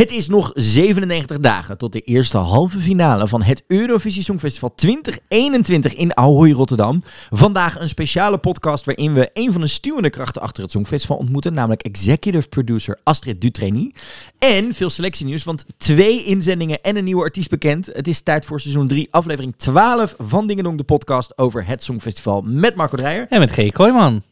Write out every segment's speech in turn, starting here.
Het is nog 97 dagen tot de eerste halve finale van het Eurovisie Songfestival 2021 in Ahoy, Rotterdam. Vandaag een speciale podcast waarin we een van de stuwende krachten achter het Songfestival ontmoeten, namelijk executive producer Astrid Dutreny. En veel selectienieuws, want twee inzendingen en een nieuwe artiest bekend. Het is tijd voor seizoen 3, aflevering 12 van Dingendong, de podcast over het Songfestival met Marco Dreyer. En met G. Kooijman.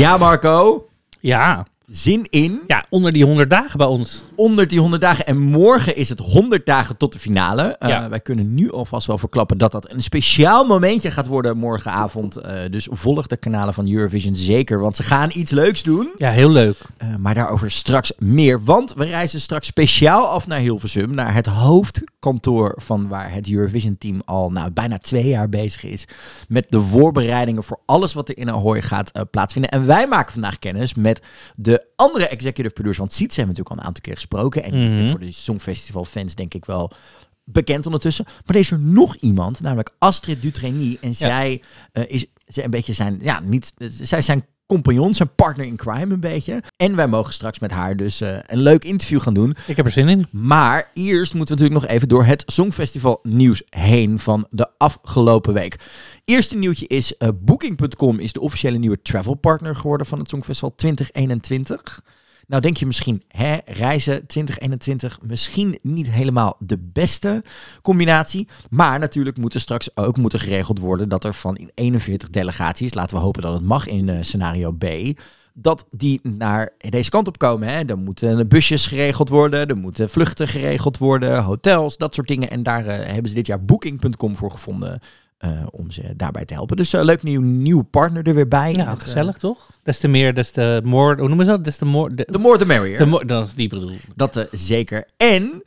Ja, Marco. Ja. Zin in. Ja, onder die 100 dagen bij ons. Onder die 100 dagen. En morgen is het 100 dagen tot de finale. Uh, Ja. Wij kunnen nu alvast wel verklappen dat dat een speciaal momentje gaat worden morgenavond. Eh, dus volg de kanalen van Eurovision zeker, want ze gaan iets leuks doen. Ja, heel leuk. Uh, maar daarover straks meer. Want we reizen straks speciaal af naar Hilversum. Naar het hoofdkantoor van waar het Eurovision team al nou, bijna twee jaar bezig is. Met de voorbereidingen voor alles wat er in Ahoy gaat plaatsvinden. En wij maken vandaag kennis met de andere executive producer. Want Sietse hebben natuurlijk al een aantal keer gesproken. En die is Mhm. voor de Songfestival fans denk ik wel bekend ondertussen. Maar er is er nog iemand, namelijk Astrid Dutreny. En zij uh, is zij een beetje zijn, ja, niet, zij zijn compagnon, zijn partner in crime een beetje. En wij mogen straks met haar dus uh, een leuk interview gaan doen. Ik heb er zin in. Maar eerst moeten we natuurlijk nog even door het Songfestival nieuws heen van de afgelopen week. Eerste nieuwtje is, uh, Booking.com is de officiële nieuwe travel partner geworden van het Songfestival 2021. Nou denk je misschien, hè, reizen 2021, misschien niet helemaal de beste combinatie. Maar natuurlijk moet er straks ook moeten geregeld worden dat er van 41 delegaties, laten we hopen dat het mag in uh, scenario B, dat die naar deze kant op komen. Hè. Er moeten busjes geregeld worden, er moeten vluchten geregeld worden, hotels, dat soort dingen. En daar uh, hebben ze dit jaar Booking.com voor gevonden. Uh, om ze daarbij te helpen. Dus uh, leuk nieuw, nieuw partner er weer bij. Ja, met, gezellig uh, toch? Des te meer, des te more, hoe noemen ze dat? Des te more... The more the merrier. The more, dat is die bedoel. Dat zeker. En,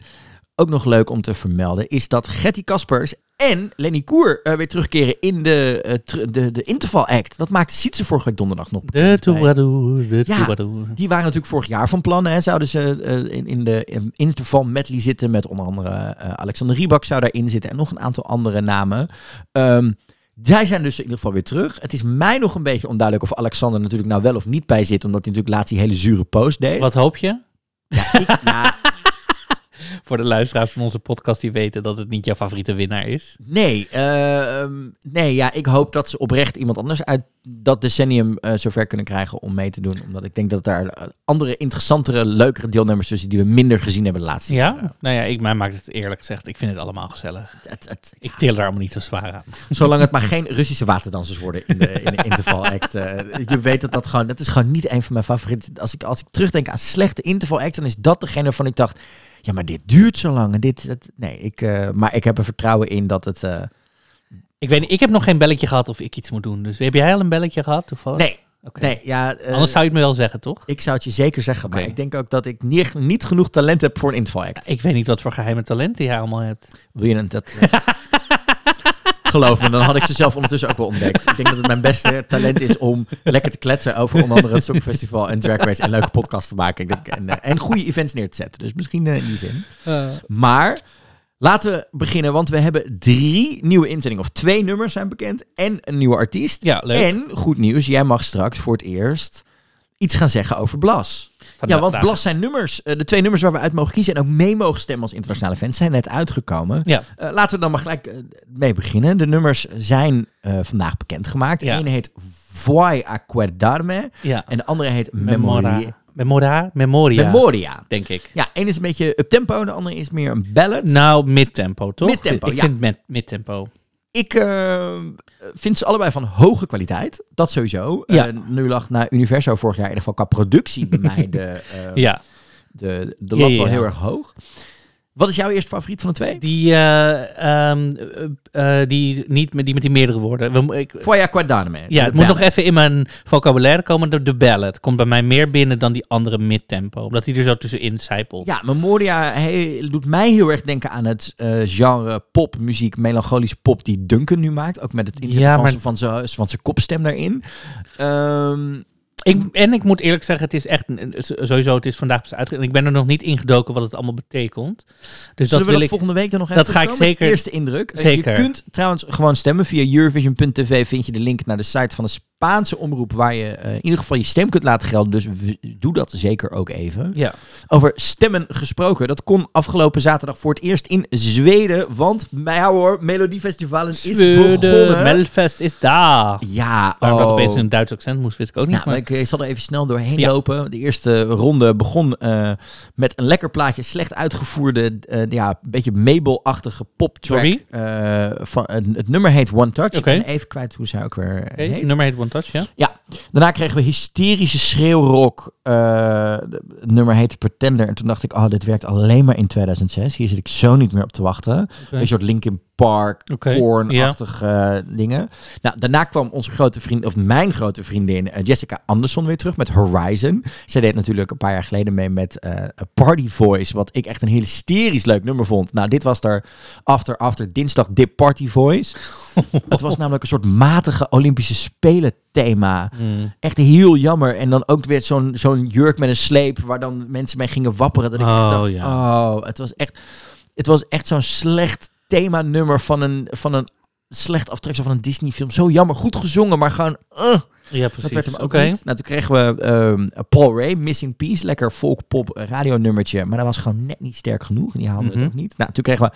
ook nog leuk om te vermelden, is dat Getty Kaspers en Lenny Koer uh, weer terugkeren in de, uh, de, de Interval Act. Dat maakte Sietse vorige week donderdag nog De toebadoe, de ja, die waren natuurlijk vorig jaar van plan. Hè. Zouden ze uh, in, in de in Interval medley zitten met onder andere uh, Alexander Riebak zou daarin zitten. En nog een aantal andere namen. Um, zij zijn dus in ieder geval weer terug. Het is mij nog een beetje onduidelijk of Alexander natuurlijk nou wel of niet bij zit. Omdat hij natuurlijk laatst die hele zure post deed. Wat hoop je? Ja, ik, ja, voor de luisteraars van onze podcast die weten dat het niet jouw favoriete winnaar is? Nee, uh, nee ja, ik hoop dat ze oprecht iemand anders uit dat decennium uh, zover kunnen krijgen om mee te doen. Omdat ik denk dat daar andere, interessantere, leukere deelnemers tussen die we minder gezien hebben de laatste Ja? jaren. Nou ja, ik, mij maakt het eerlijk gezegd, ik vind het allemaal gezellig. Het, het, ik til er allemaal niet zo zwaar aan. Zolang het maar geen Russische waterdansers worden in de, in de interval act. Uh, je weet dat dat gewoon, dat is gewoon niet een van mijn favorieten. Als ik, als ik terugdenk aan slechte interval act, dan is dat degene waarvan ik dacht ja, maar dit duurt zo lang. En dit, dat, nee, ik, uh, maar ik heb er vertrouwen in dat het. Uh... Ik weet niet, ik heb nog geen belletje gehad of ik iets moet doen. Dus heb jij al een belletje gehad toevallig? Nee. Okay. Nee, ja, uh, Anders zou je het me wel zeggen, toch? Ik zou het je zeker zeggen, okay. maar ik denk ook dat ik niet, niet genoeg talent heb voor een interval act. Ja, ik weet niet wat voor geheime talenten jij allemaal hebt. Wil je een dat? Geloof me, dan had ik ze zelf ondertussen ook wel ontdekt. Ik denk dat het mijn beste talent is om lekker te kletsen over onder andere het Songfestival en Drag Race en leuke podcasts te maken. Ik denk, en, uh, en goede events neer te zetten. Dus misschien uh, in die zin. Uh. Maar laten we beginnen, want we hebben drie nieuwe inzendingen. Of twee nummers zijn bekend en een nieuwe artiest. Ja, leuk. En goed nieuws, jij mag straks voor het eerst iets gaan zeggen over Blas. Ja, want Blas zijn nummers, uh, de twee nummers waar we uit mogen kiezen en ook mee mogen stemmen als internationale fans, zijn net uitgekomen. Ja. Uh, laten we dan maar gelijk uh, mee beginnen. De nummers zijn vandaag bekendgemaakt. De Ja. ene heet Voy a Guardarme Ja. en de andere heet. Memoria. Memora? Memoria, Memoria. denk ik. Ja, één is een beetje up-tempo, de andere is meer een ballad. Nou, mid-tempo, toch? Mid-tempo, Ik ja. vind met mid-tempo. Ik uh, vind ze allebei van hoge kwaliteit. Dat sowieso. Ja. Uh, nu lag na Universo vorig jaar in ieder geval qua productie bij mij de, uh, Ja. de, de lat ja, wel heel erg hoog. Wat is jouw eerste favoriet van de twee? Die, eh, ehm, eh, eh, die, niet met die, met die meerdere woorden. We, ik, Foya Quadane. ja, het moet nog even in mijn vocabulaire komen. De, de ballad komt bij mij meer binnen dan die andere mid-tempo. Omdat die er zo tussenin zijpelt. Ja, Memoria doet mij heel erg denken aan het genre popmuziek, melancholische pop die Duncan nu maakt. Ook met het inzetten Ja, van maar- zijn- van zijn van zijn kopstem daarin. Ehm, Ik, en ik moet eerlijk zeggen, het is echt sowieso, het is vandaag pas uitgegeven. Ik ben er nog niet ingedoken wat het allemaal betekent. Dus Zullen dat we wil dat ik. volgende week dan nog dat even ga ik zeker- Eerste indruk. Eh, Zeker. Je kunt trouwens gewoon stemmen via Eurovision.tv. Vind je de link naar de site van de Spaanse omroep waar je eh, in ieder geval je stem kunt laten gelden. Dus doe dat zeker ook even. Ja. Over stemmen gesproken. Dat kon afgelopen zaterdag voor het eerst in Zweden. Want, mij hoor, Melodiefestivalen is begonnen. Melfest is daar. ja, Waarom dat oh. opeens een Duits accent moest, wist ik ook niet. Maar- ik zal er even snel doorheen Ja. lopen. De eerste ronde begon eh, met een lekker plaatje, slecht uitgevoerde, eh, ja, een beetje Mabel-achtige poptrack. Van, het, nummer heet One Touch. Ik ben even kwijt hoe zij ook weer heet. nummer heet One Touch, ja? Daarna kregen we hysterische schreeuwrock. eh, het nummer heette Pretender. En toen dacht ik, oh, dit werkt alleen maar in 2006. Hier zit ik zo niet meer op te wachten. Een soort Linkin Park, Oké, porn-achtige eh, dingen. Nou, daarna kwam onze grote vriend, of mijn grote vriendin, eh, Jessica Anderson weer terug met Horizon. Zij deed natuurlijk een paar jaar geleden mee met eh, Party Voice, wat ik echt een hysterisch leuk nummer vond. Nou, dit was daar after, after dinsdag Dip Party Voice. Het was namelijk een soort matige Olympische Spelen thema. Mm. Echt heel jammer. En dan ook weer zo'n zo'n jurk met een sleep waar dan mensen mee gingen wapperen. Dat ik echt Oh, dacht, ja. oh, het was echt, het was echt zo'n slecht themanummer van een, van een slecht aftreksel van een Disney film. Zo jammer. Goed gezongen, maar gewoon... uh, Ja, precies. dat werd hem ook niet. Nou, toen kregen we ehm, Paul Ray, Missing Piece. Lekker folk pop radionummertje. Maar dat was gewoon net niet sterk genoeg. En die haalde Mhm. het ook niet. Nou, toen kregen we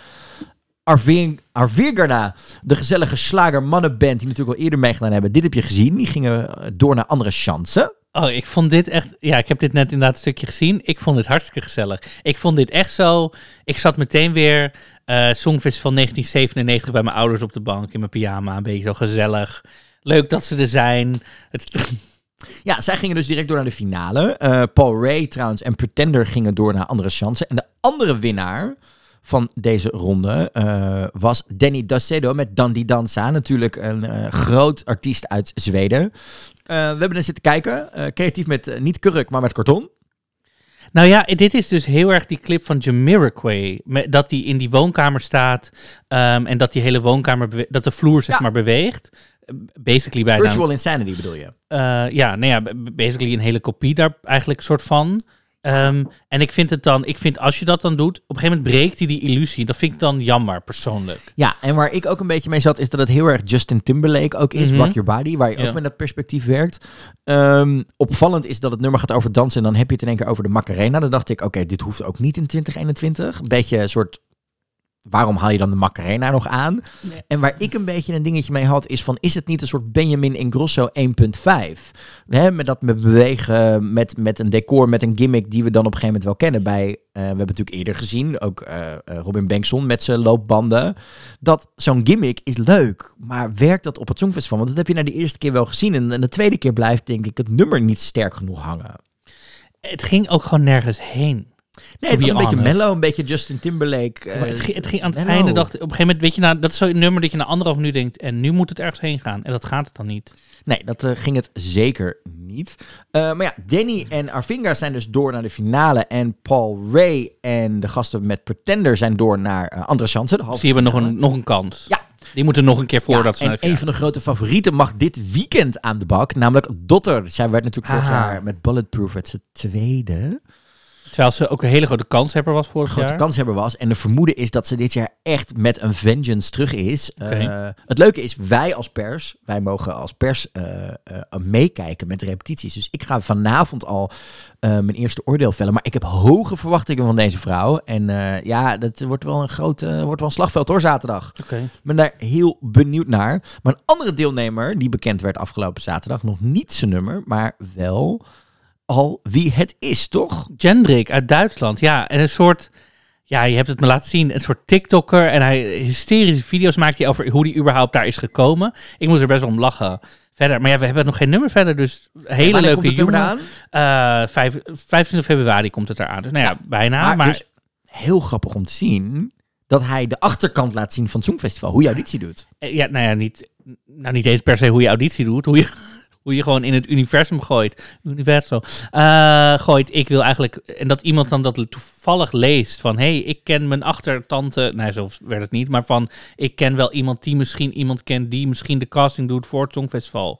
Arvin, Arvirgarna, de gezellige slager mannenband die natuurlijk al eerder meegedaan hebben. Dit heb je gezien. Die gingen eh, door naar andere chansen. Oh, ik vond dit echt... Ja, ik heb dit net inderdaad een stukje gezien. Ik vond dit hartstikke gezellig. Ik vond dit echt zo... Ik zat meteen weer eh Songfestival 1997 bij mijn ouders op de bank in mijn pyjama. Een beetje zo gezellig. Leuk dat ze er zijn. Het, Ja, zij gingen dus direct door naar de finale. Eh, Paul Ray trouwens en Pretender gingen door naar andere chansen. En de andere winnaar van deze ronde eh, was Danny Dacedo met Dandy Danza. Natuurlijk een eh, groot artiest uit Zweden. Eh, we hebben er zitten kijken. Creatief met, niet kurk, maar met karton. Nou ja, dit is dus heel erg die clip van Jamiroquai. Met, dat hij in die woonkamer staat ehm, en dat die hele woonkamer, dat de vloer zeg Ja. maar beweegt. Basically bijna... Virtual Insanity bedoel je? ja, nou ja, basically een hele kopie daar eigenlijk soort van. Ehm, en ik vind het dan, ik vind als je dat dan doet, op een gegeven moment breekt hij die illusie. Dat vind ik dan jammer, persoonlijk. Ja, en waar ik ook een beetje mee zat, is dat het heel erg Justin Timberlake ook is. Mhm. Rock Your Body, waar je Ja. ook met dat perspectief werkt. Ehm, opvallend is dat het nummer gaat over dansen en dan heb je het in één keer over de Macarena. Dan dacht ik, oké, dit hoeft ook niet in 2021. Een beetje een soort, waarom haal je dan de Macarena nog aan? Nee. En waar ik een beetje een dingetje mee had, is van, is het niet een soort Benjamin Ingrosso 1.5? Hè, met dat met bewegen, met, met een decor, met een gimmick die we dan op een gegeven moment wel kennen bij, eh, we hebben natuurlijk eerder gezien, ook eh, eh, Robin Bengtson met zijn loopbanden. Dat zo'n gimmick is leuk, maar werkt dat op het Songfestival? Want dat heb je na de eerste keer wel gezien en, en de tweede keer blijft denk ik het nummer niet sterk genoeg hangen. Het ging ook gewoon nergens heen. Nee, het was een beetje mellow, een beetje Justin Timberlake. eh, Maar het, ging, het ging aan het mellow. einde, dacht op een gegeven moment, weet je, nou, dat is zo'n nummer dat je na anderhalf minuut denkt, en nu moet het ergens heen gaan. En dat gaat het dan niet. Nee, dat eh, ging het zeker niet. Eh, maar ja, Danny en Arvinga zijn dus door naar de finale. En Paul Ray en de gasten met Pretender zijn door naar eh, andere chansen. Je we nog een, nog een kans. Ja. Die moeten nog een keer voordat Ja, ze en naar een van de grote favorieten mag dit weekend aan de bak. Namelijk Dotter. Zij werd natuurlijk vorig jaar met Bulletproof het tweede. Terwijl ze ook een hele grote kanshebber was vorig grote jaar. kanshebber was. En de vermoeden is dat ze dit jaar echt met een vengeance terug is. Eh, het leuke is, wij als pers, wij mogen als pers eh, eh, meekijken met de repetities. Dus ik ga vanavond al mijn eerste oordeel vellen. Maar ik heb hoge verwachtingen van deze vrouw. En ja, dat wordt wel een groot eh, wordt wel een slagveld hoor, zaterdag. Oké. Ik ben daar heel benieuwd naar. Maar een andere deelnemer die bekend werd afgelopen zaterdag, nog niet zijn nummer, maar wel al wie het is, toch? Jendrik uit Duitsland. Ja, en een soort... Ja, je hebt het me laten zien. Een soort TikToker. En hij hysterische video's maakt hij over hoe die überhaupt daar is gekomen. Ik moest er best wel om lachen. Verder, maar ja, we hebben nog geen nummer verder. Dus hele leuke komt het nummer jongen. aan? Eh, vijf- 25 februari komt het eraan. Dus nou ja, bijna. Maar, Maar, dus heel grappig om te zien dat hij de achterkant laat zien van het Songfestival. Hoe je auditie doet. eh, ja, nou ja, niet, nou niet eens per se hoe je auditie doet. Hoe je, hoe je gewoon in het universum gooit. Universum. Eh, gooit. Ik wil eigenlijk... En dat iemand dan dat toevallig leest. Van, hé, hey, ik ken mijn achtertante... Nee, zo werd het niet. Maar van, ik ken wel iemand die misschien iemand kent... die misschien de casting doet voor het Songfestival.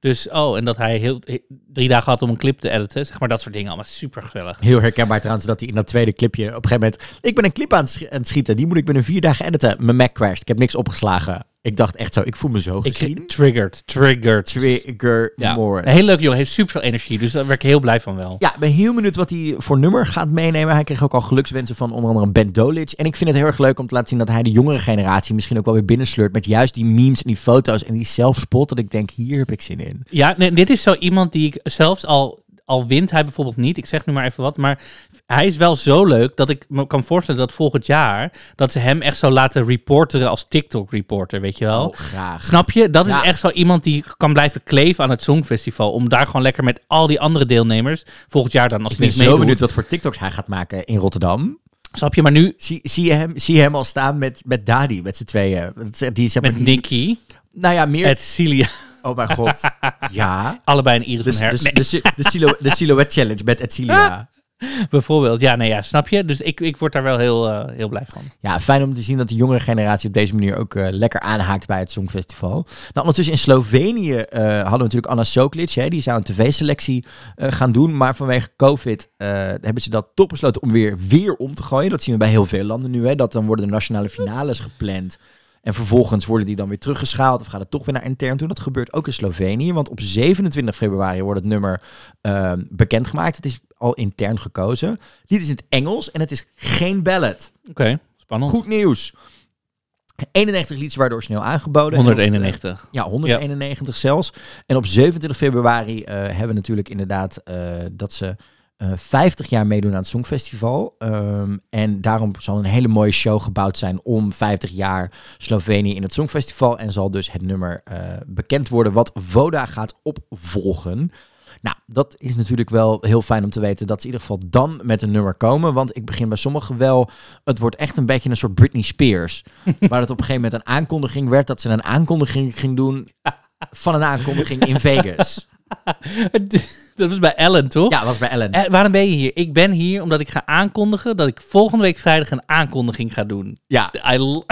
Dus, oh, en dat hij heel, he- drie dagen had om een clip te editen. Zeg maar dat soort dingen. Allemaal super gezellig. Heel herkenbaar trouwens dat hij in dat tweede clipje op een gegeven moment... Ik ben een clip aan het, schieten, die moet ik binnen vier dagen editen. Mijn Mac crasht, ik heb niks opgeslagen. Ik dacht echt zo, ik voel me zo gezien. Ik, triggered, triggered. Trigger Ja, Morris. een heel leuk jongen. Heeft super veel energie. Dus daar werd ik heel blij van wel. Ja, ik ben heel benieuwd wat hij voor nummer gaat meenemen. Hij kreeg ook al gelukswensen van onder andere Ben Dolic. En ik vind het heel erg leuk om te laten zien dat hij de jongere generatie misschien ook wel weer binnensleurt met juist die memes en die foto's en die zelfspot. Dat ik denk, hier heb ik zin in. Ja, nee, dit is zo iemand die ik zelfs al, al wint hij bijvoorbeeld niet. Ik zeg nu maar even wat. Maar hij is wel zo leuk dat ik me kan voorstellen dat volgend jaar dat ze hem echt zo laten reporteren als TikTok-reporter, weet je wel. Oh, graag. Snap je? Dat Ja. is echt zo iemand die kan blijven kleven aan het Songfestival. Om daar gewoon lekker met al die andere deelnemers volgend jaar dan als Ik ben zo meedoet. benieuwd wat voor TikToks hij gaat maken in Rotterdam. Snap je? Maar nu Zie, zie, je, hem, zie je hem al staan met, met Dadi, met z'n tweeën. Die, zeg maar, met die- Nicky, Nou ja, meer... het Cilia, Oh mijn god. ja. allebei een Iris van Her. de, Nee, de, de, silhou- de Silhouette Challenge met Etcilia. bijvoorbeeld. Ja, nee, ja, snap je? Dus ik, ik word daar wel heel, eh, heel blij van. Ja, fijn om te zien dat de jongere generatie op deze manier ook eh, lekker aanhaakt bij het Songfestival. Nou, ondertussen in Slovenië eh, hadden we natuurlijk Anna Soklic. Hè, die zou een tv-selectie gaan doen. Maar vanwege COVID hebben ze dat toch besloten om weer, weer om te gooien. Dat zien we bij heel veel landen nu. Hè, dat dan worden de nationale finales gepland. En vervolgens worden die dan weer teruggeschaald of gaat het toch weer naar intern toe. Dat gebeurt ook in Slovenië, want op 27 februari wordt het nummer eh, bekendgemaakt. Het is al intern gekozen. Dit is in het Engels en het is geen ballad. Oké, spannend. Goed nieuws. 91 liedjes waren origineel aangeboden. 191. En op, eh, ja, 191 zelfs. En op 27 februari eh, hebben we natuurlijk inderdaad eh, dat ze eh 50 jaar meedoen aan het Songfestival. Ehm, en daarom zal een hele mooie show gebouwd zijn om 50 jaar Slovenië in het Songfestival. En zal dus het nummer eh, bekend worden wat Voda gaat opvolgen. Nou, dat is natuurlijk wel heel fijn om te weten dat ze in ieder geval dan met een nummer komen. Want ik begin bij sommigen wel, het wordt echt een beetje een soort Britney Spears. waar het op een gegeven moment een aankondiging werd dat ze een aankondiging ging doen van een aankondiging in Vegas. dat was bij Ellen, toch? Ja, dat was bij Ellen. Eh, waarom ben je hier? Ik ben hier omdat ik ga aankondigen dat ik volgende week vrijdag een aankondiging ga doen. Ja, I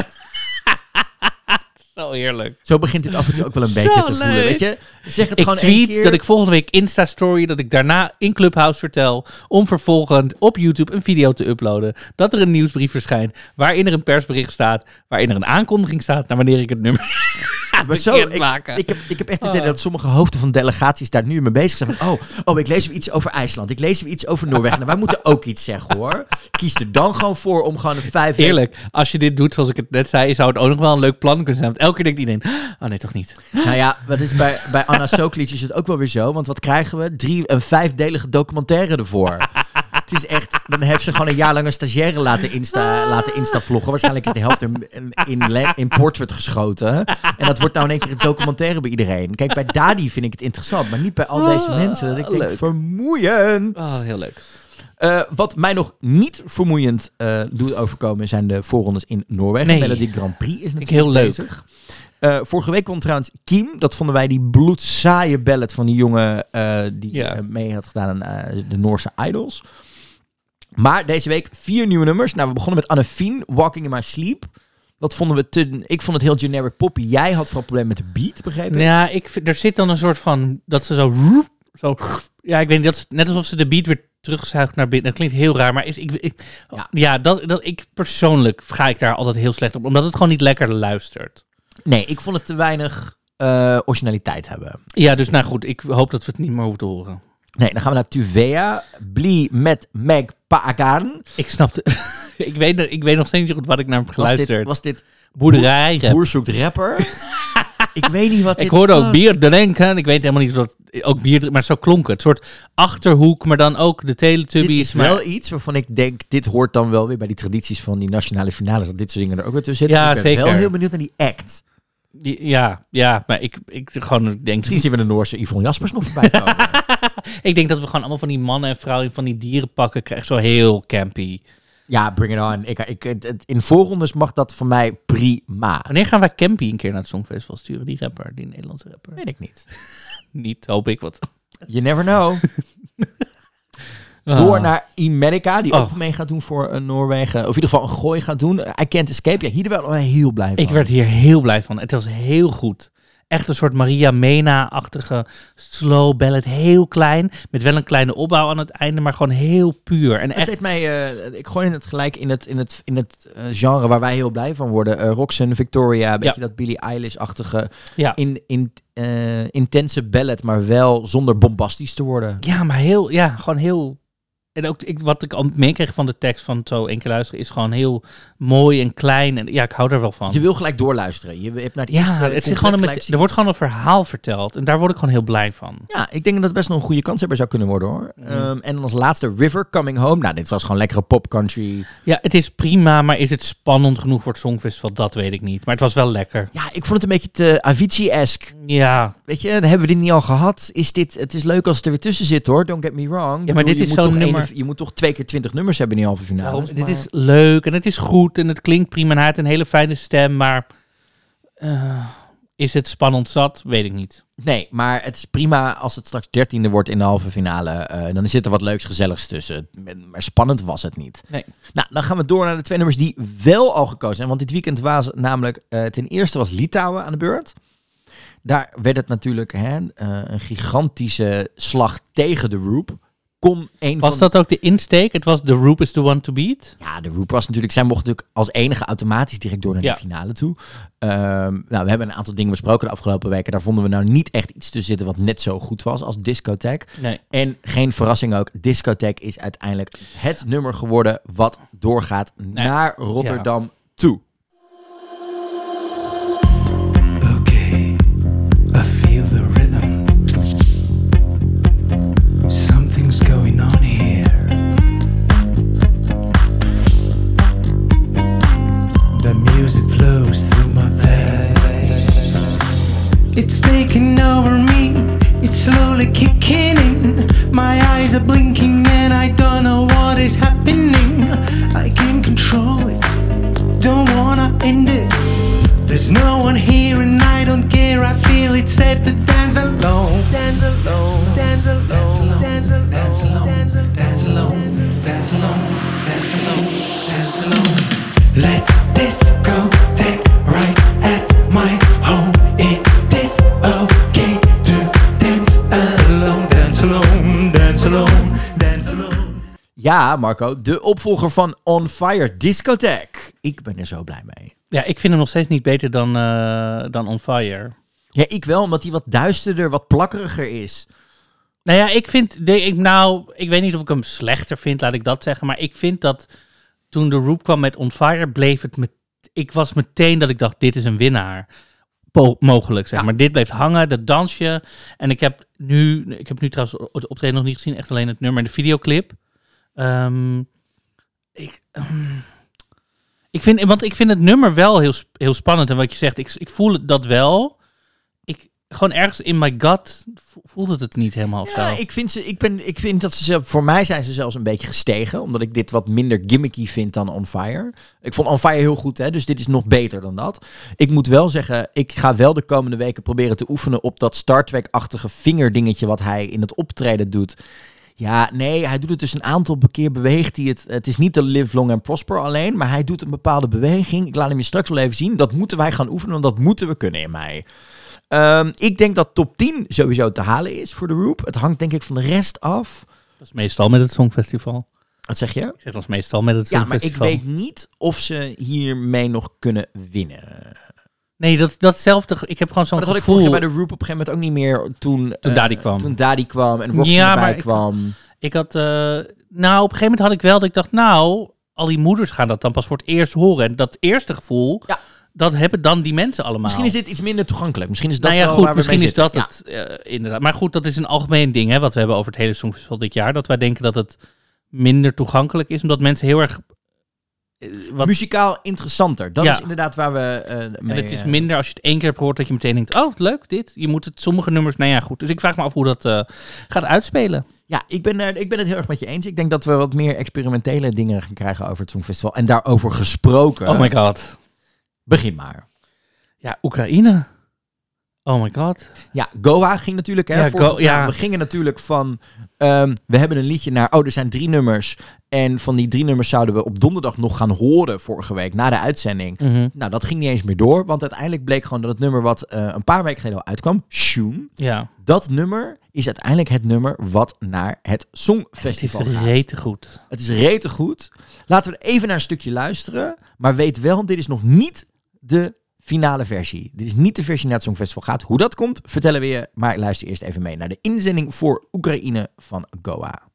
Zo heerlijk. zo begint dit af en toe ook wel een Zo beetje te voelen. leuk. Weet je, zeg het Ik gewoon één tweet keer. dat ik volgende week Insta-story, dat ik daarna in Clubhouse vertel, om vervolgens op YouTube een video te uploaden. Dat er een nieuwsbrief verschijnt, waarin er een persbericht staat, waarin er een aankondiging staat naar wanneer ik het nummer Maar zo, ik, maken. ik, heb, ik heb echt het idee Oh. dat sommige hoofden van delegaties daar nu mee bezig zijn. Van, oh, oh, ik lees weer iets over IJsland. Ik lees weer iets over Noorwegen. Nou, wij moeten ook iets zeggen hoor. Kies er dan gewoon voor om gewoon een vijf Eerlijk, als je dit doet zoals ik het net zei, zou het ook nog wel een leuk plan kunnen zijn. Want elke keer denkt iedereen, oh nee, toch niet. Nou ja, wat is bij, bij Anna Soklic is het ook wel weer zo. Want wat krijgen we? Drie, een vijfdelige documentaire ervoor. Het is echt, dan heeft ze gewoon een jaar lang een stagiaire laten insta, laten insta vloggen. Waarschijnlijk is de helft in, in, in, portrait geschoten. En dat wordt nou in één keer een documentaire bij iedereen. Kijk, bij Dadi vind ik het interessant, maar niet bij al deze Ah, mensen. Dat ik denk, leuk. vermoeiend. Oh, heel leuk. Eh, wat mij nog niet vermoeiend eh, doet overkomen zijn de voorrondes in Noorwegen. Nee. Melody Grand Prix is natuurlijk heel leuk. bezig. Eh, vorige week won trouwens Kiem. Dat vonden wij die bloedzaaie ballad van die jongen die Ja. mee had gedaan aan de Noorse Idols. Maar deze week vier nieuwe nummers. Nou, we begonnen met Anne Walking in My Sleep. Dat vonden we te... Ik vond het heel generic poppy. Jij had vooral probleem met de beat, begreep ik? Ja, ik, vind- er zit dan een soort van, dat ze zo, zo ja, ik weet niet, dat ze, net alsof ze de beat weer terugzuigt naar binnen. Dat klinkt heel raar, maar is, ik, ik, Ja. ja, dat, dat, ik persoonlijk ga ik daar altijd heel slecht op, omdat het gewoon niet lekker luistert. Nee, ik vond het te weinig eh, originaliteit hebben. Ja, dus nou goed, ik hoop dat we het niet meer hoeven te horen. Nee, dan gaan we naar Tuvea. Bli met Meg Paagaan. Ik snapte, ik, weet, ik weet nog steeds niet goed wat ik naar Was geluisterd. dit, was dit Boerderij. Boer zoekt rapper? ik weet niet wat dit Ik hoorde ook was. bier drinken. Ik weet helemaal niet wat ook bier, maar zo klonk het. Een soort achterhoek, maar dan ook de Dit Teletubbies. is maar, wel iets waarvan ik denk, dit hoort dan wel weer bij die tradities van die nationale finales, dat dit soort dingen er ook weer tussen zitten. Ja, ik ben zeker. wel heel benieuwd naar die act. Die- ja, ja, maar ik, ik gewoon denk. Misschien zien we de Noorse Yvonne Jaspers nog voorbij komen. Ik denk dat we gewoon allemaal van die mannen en vrouwen van die dieren pakken krijgen. Zo heel campy. ja, bring it on. Ik, ik, in voorrondes mag dat voor mij prima. Wanneer gaan wij campy een keer naar het Songfestival sturen? Die rapper, die Nederlandse rapper. Weet ik niet. Niet, hoop ik wat. You never know. Ah. Door naar Imenica, die Oh. ook mee gaat doen voor eh, Noorwegen. Of in ieder geval een gooi gaat doen. I Can't Escape. Ja, hier wel heel blij van. Ik werd hier heel blij van. Het was heel goed. Echt een soort Maria Mena-achtige slow ballad. Heel klein, met wel een kleine opbouw aan het einde, maar gewoon heel puur. En Het echt, deed mij, eh, ik gooi het gelijk in het, in het, in het eh, genre waar wij heel blij van worden. Eh Roxanne, Victoria, een beetje dat Billie Eilish-achtige, ja. in, in, intense ballad, maar wel zonder bombastisch te worden. ja, maar heel, ja, gewoon heel... En ook ik, wat ik al meekreeg van de tekst van zo één keer luisteren, is gewoon heel mooi en klein. En ja, ik hou er wel van. Je wil gelijk doorluisteren. Je hebt naar het Ja, het zit gewoon beetje, er wordt gewoon een verhaal verteld. En daar word ik gewoon heel blij van. Ja, ik denk dat het best nog een goede kanshebber zou kunnen worden hoor. Ehm, en dan als laatste River Coming Home. Nou, dit was gewoon lekkere pop country. Ja, het is prima, maar is het spannend genoeg voor het Songfestival? Dat weet ik niet. Maar het was wel lekker. Ja, ik vond het een beetje te Avicii-esque. Ja, Weet je, hebben we dit niet al gehad? Is dit, het is leuk als het er weer tussen zit hoor, don't get me wrong. Ja, maar bedoel, dit is zo'n nummer- je moet toch twee keer twintig nummers hebben in die halve finale. daarom, dit is leuk en het is goed en het klinkt prima. En hij heeft een hele fijne stem, maar eh, is het spannend zat? Weet ik niet. Nee, maar het is prima als het straks dertiende wordt in de halve finale. eh, dan zit er wat leuks gezelligs tussen. Maar spannend was het niet. Nee. Nou, dan gaan we door naar de twee nummers die wel al gekozen zijn. Want dit weekend was namelijk, eh, ten eerste was Litouwen aan de beurt. Daar werd het natuurlijk hè, eh, een gigantische slag tegen de Roop. Een Was van dat ook de insteek? Het was The Roop is the one to beat? Ja, de Roop was natuurlijk... Zij mocht natuurlijk als enige automatisch direct door naar Ja. de finale toe. Ehm, nou, we hebben een aantal dingen besproken de afgelopen weken. Daar vonden we nou niet echt iets tussen zitten wat net zo goed was als discotheek. Nee. En geen verrassing ook, discotheek is uiteindelijk het nummer geworden wat doorgaat naar Rotterdam toe. It's taking over me, it's slowly kicking in. My eyes are blinking and I don't know what is happening. I can't control it, don't wanna end it. There's no one here and I don't care. I feel it's safe to dance alone. Dance alone, dance alone, dance alone, dance alone, dance alone, dance alone, dance alone, dance alone. Let's disco. Ja, Marco, de opvolger van On Fire Discotheek. Ik ben er zo blij mee. Ja, ik vind hem nog steeds niet beter dan, eh, dan On Fire. Ja, ik wel, omdat hij wat duisterder, wat plakkeriger is. Nou ja, ik vind, de, ik, nou, ik weet niet of ik hem slechter vind, laat ik dat zeggen. Maar ik vind dat toen de Roop kwam met On Fire, bleef het met, ik was meteen dat ik dacht, dit is een winnaar. Po- mogelijk, zeg Ja. maar. Dit bleef hangen, dat dansje. En ik heb nu, ik heb nu trouwens het optreden nog niet gezien, echt alleen het nummer en de videoclip. Ehm, ik, ik vind, want ik vind het nummer wel heel, heel spannend. En wat je zegt, ik, ik voel dat wel. Ik, gewoon ergens in my gut vo- voelt het het niet helemaal Ja, zo. ik vind, ze, ik, ben, ik vind dat ze zelf, voor mij zijn ze zelfs een beetje gestegen. Omdat ik dit wat minder gimmicky vind dan On Fire. Ik vond On Fire heel goed, hè, dus dit is nog beter dan dat. Ik moet wel zeggen, ik ga wel de komende weken proberen te oefenen op dat Star Trek-achtige vingerdingetje wat hij in het optreden doet. Ja, nee, hij doet het dus een aantal keer beweegt hij het. Het is niet de live long and prosper alleen, maar hij doet een bepaalde beweging. Ik laat hem je straks wel even zien. Dat moeten wij gaan oefenen, want dat moeten we kunnen in mei. Ehm, ik denk dat top 10 sowieso te halen is voor de Roop. Het hangt denk ik van de rest af. Dat is meestal met het Songfestival. Wat zeg je? Ik zeg dat is meestal met het Ja, maar ik Songfestival. weet niet of ze hiermee nog kunnen winnen. Nee, dat, datzelfde. Ik heb gewoon zo'n Maar dat had ik gevoel. bij de Roop op een gegeven moment ook niet meer toen... Toen eh, Daddy kwam. Toen Daddy kwam en Roxy Ja, maar erbij kwam. Ik had, eh, nou, op een gegeven moment had ik wel dat ik dacht, nou, al die moeders gaan dat dan pas voor het eerst horen. En dat eerste gevoel, Ja. dat hebben dan die mensen allemaal. Misschien is dit iets minder toegankelijk. Misschien is dat nou ja, wel goed, waar we misschien mee is dat. Ja. het, eh, inderdaad. Maar goed, dat is een algemeen ding, hè, wat we hebben over het hele Songfestival dit jaar. Dat wij denken dat het minder toegankelijk is, omdat mensen heel erg... eh, Wat, Muzikaal interessanter. Dat Ja. is inderdaad waar we en mee... het is eh, minder als je het één keer hebt gehoord dat je meteen denkt, oh, leuk, dit. Je moet het, sommige nummers, nou ja, goed. Dus ik vraag me af hoe dat gaat uitspelen. Ja, ik ben, ik ben het heel erg met je eens. Ik denk dat we wat meer experimentele dingen gaan krijgen over het Songfestival. En daarover gesproken. Oh my god. Begin maar. Ja, Oekraïne. Oh my god. Ja, Goa ging natuurlijk. Hè, Ja, vorige- Go- ja. we gingen natuurlijk van. ehm, we hebben een liedje naar. Oh, er zijn drie nummers. En van die drie nummers zouden we op donderdag nog gaan horen vorige week na de uitzending. Mhm. Nou, dat ging niet eens meer door. Want uiteindelijk bleek gewoon dat het nummer wat eh, een paar weken geleden al uitkwam, Shoom. Ja. Dat nummer is uiteindelijk het nummer wat naar het Het Songfestival is gaat. rete goed. Het is rete goed. Laten we even naar een stukje luisteren. Maar weet wel, dit is nog niet de finale versie. Dit is niet de versie naar het Songfestival gaat. Hoe dat komt, vertellen we je. Maar luister eerst even mee naar de inzending voor Oekraïne van Goa.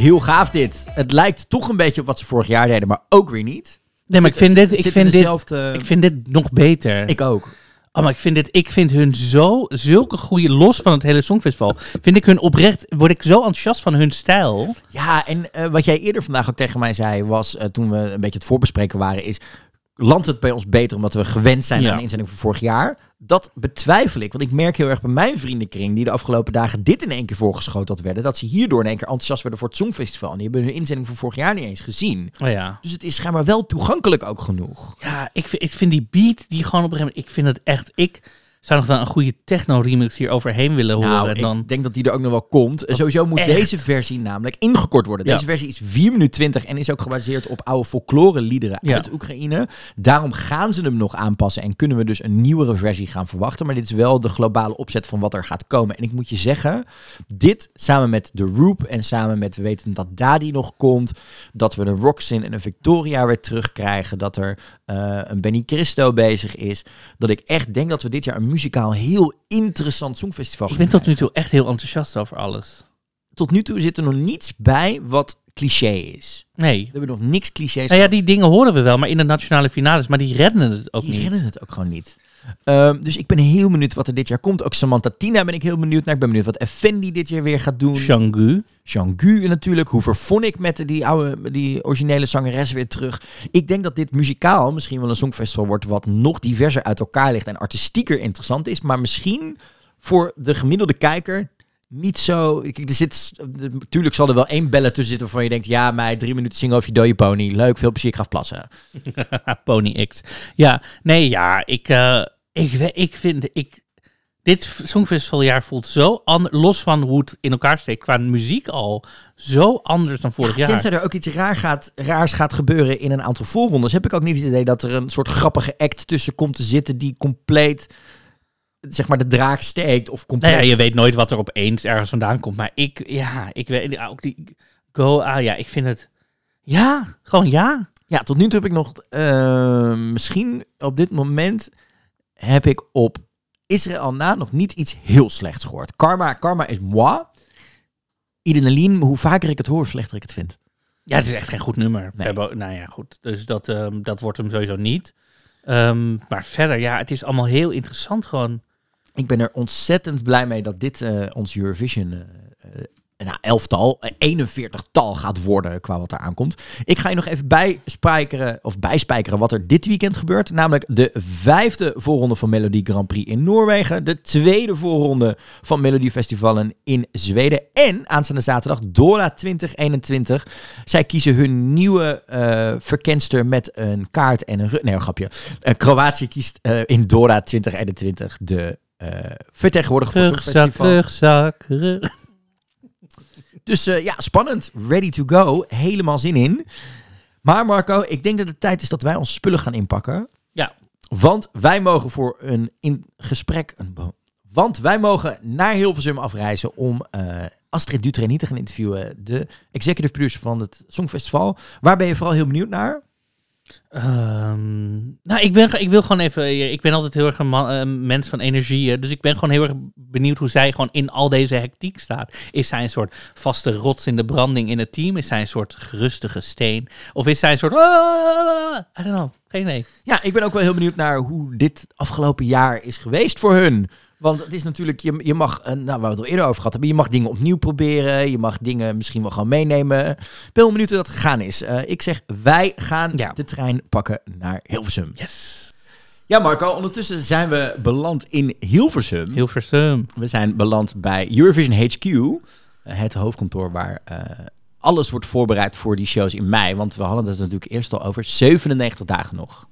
Heel gaaf dit. Het lijkt toch een beetje op wat ze vorig jaar deden, maar ook weer niet. Nee, maar ik vind dit, ik vind dit, ik vind dit nog beter. Ik ook. Oh, maar ik vind dit, ik vind hun zo, zulke goede, los van het hele Songfestival, vind ik hun oprecht, word ik zo enthousiast van hun stijl. Ja, en eh, wat jij eerder vandaag ook tegen mij zei, was eh, toen we een beetje het voorbespreken waren, is landt het bij ons beter omdat we gewend zijn Ja. aan de inzending van vorig jaar? Dat betwijfel ik, want ik merk heel erg bij mijn vriendenkring, die de afgelopen dagen dit in één keer voorgeschoteld werden, dat ze hierdoor in één keer enthousiast werden voor het Songfestival. En die hebben hun inzending van vorig jaar niet eens gezien. Oh ja. Dus het is schijnbaar wel toegankelijk ook genoeg. Ja, ik vind, ik vind die beat die gewoon op een gegeven moment, ik vind het echt, ik zou nog wel een goede techno-remix hier overheen willen horen. Nou, dan, ik denk dat die er ook nog wel komt. En sowieso moet echt? deze versie namelijk ingekort worden. Ja. Deze versie is 4 minuten 20 en is ook gebaseerd op oude folklore liederen Ja. uit Oekraïne. Daarom gaan ze hem nog aanpassen en kunnen we dus een nieuwere versie gaan verwachten. Maar dit is wel de globale opzet van wat er gaat komen. En ik moet je zeggen, dit samen met The Roop en samen met we weten dat Dadi nog komt, dat we een Roxin en een Victoria weer terugkrijgen, dat er eh, een Benny Cristo bezig is, dat ik echt denk dat we dit jaar een muzikaal heel interessant songfestival ik gaan ben tot nu toe echt heel enthousiast over alles. tot nu toe zit er nog niets bij wat cliché is. Nee. We hebben nog niks clichés. Nou ja, die dingen horen we wel, maar in de nationale finales, maar die redden het ook die niet. redden het ook gewoon niet. Ehm, dus ik ben heel benieuwd wat er dit jaar komt. Ook Samantha Tina ben ik heel benieuwd naar. Ik ben benieuwd wat Effendi dit jaar weer gaat doen. Shangu. Jean-Gu natuurlijk. Hoe vervon ik met die oude, die originele zangeres weer terug. Ik denk dat dit muzikaal misschien wel een songfestival wordt wat nog diverser uit elkaar ligt en artistieker interessant is. Maar misschien voor de gemiddelde kijker niet zo. Kijk, er zit, natuurlijk zal er wel één bellen tussen zitten waarvan je denkt, ja, mij drie minuten zingen over je dode pony. Leuk, veel plezier, ik ga plassen. Pony X. Ja, nee, ja, ik, eh, ik, ik vind, ik, dit Songfestivaljaar voelt zo anders, los van hoe het in elkaar steekt, qua muziek al, zo anders dan vorig Ja, jaar. tenzij er ook iets raar gaat, raars gaat gebeuren in een aantal voorrondes, heb ik ook niet het idee dat er een soort grappige act tussen komt te zitten die compleet, zeg maar, de draak steekt. Of compleet... Nou ja, je weet nooit wat er opeens ergens vandaan komt, maar ik, ja, ik weet, ook die Go, ah ja, ik vind het, ja, gewoon ja. Ja, tot nu toe heb ik nog, eh, misschien op dit moment heb ik op Israël na nog niet iets heel slechts gehoord. Karma, karma is moi. Idenalien, hoe vaker ik het hoor, hoe slechter ik het vind. Ja, het is echt geen goed nummer. We Nee. hebben, nou ja, goed. Dus dat, ehm, dat wordt hem sowieso niet. Ehm, maar verder, ja, het is allemaal heel interessant gewoon. Ik ben er ontzettend blij mee dat dit eh, ons Eurovision eh, eh, nou, elftal, eh, 41 tal gaat worden qua wat er aankomt. Ik ga je nog even bijspijkeren, of bijspijkeren wat er dit weekend gebeurt. Namelijk de vijfde voorronde van Melody Grand Prix in Noorwegen. De tweede voorronde van Melody Festivalen in Zweden. En aanstaande zaterdag Dora 2021. Zij kiezen hun nieuwe eh verkenster met een kaart en een... Nee, een grapje. Kroatië kiest in Dora 2021 de vertegenwoordiger voor het rugzak, rug. Dus eh, ja, spannend. Ready to go. Helemaal zin in. Maar Marco, ik denk dat het tijd is dat wij onze spullen gaan inpakken. Ja. Want wij mogen voor een in gesprek... Een want wij mogen naar Hilversum afreizen om eh, Astrid Dutreni te gaan interviewen. De executive producer van het Songfestival. Waar ben je vooral heel benieuwd naar? Ehm, nou, ik, ben, ik wil gewoon even. Ik ben altijd heel erg een eh, mens van energie. eh, Dus ik ben gewoon heel erg benieuwd hoe zij gewoon in al deze hectiek staat. Is zij een soort vaste rots in de branding in het team? Is zij een soort gerustige steen? Of is zij een soort. "Ah, I don't know. Geen idee. Ja, ik ben ook wel heel benieuwd naar hoe dit afgelopen jaar is geweest voor hun. Want het is natuurlijk, je, je mag, eh, nou, waar we het al eerder over gehad hebben, je mag dingen opnieuw proberen. Je mag dingen misschien wel gewoon meenemen. Ik ben heel benieuwd hoe dat gegaan is. Eh, ik zeg, wij gaan Ja. de trein pakken naar Hilversum. Yes. Ja, Marco, ondertussen zijn we beland in Hilversum. Hilversum. We zijn beland bij Eurovision HQ, eh, het hoofdkantoor waar alles wordt voorbereid voor die shows in mei. Want we hadden het natuurlijk eerst al over 97 dagen nog.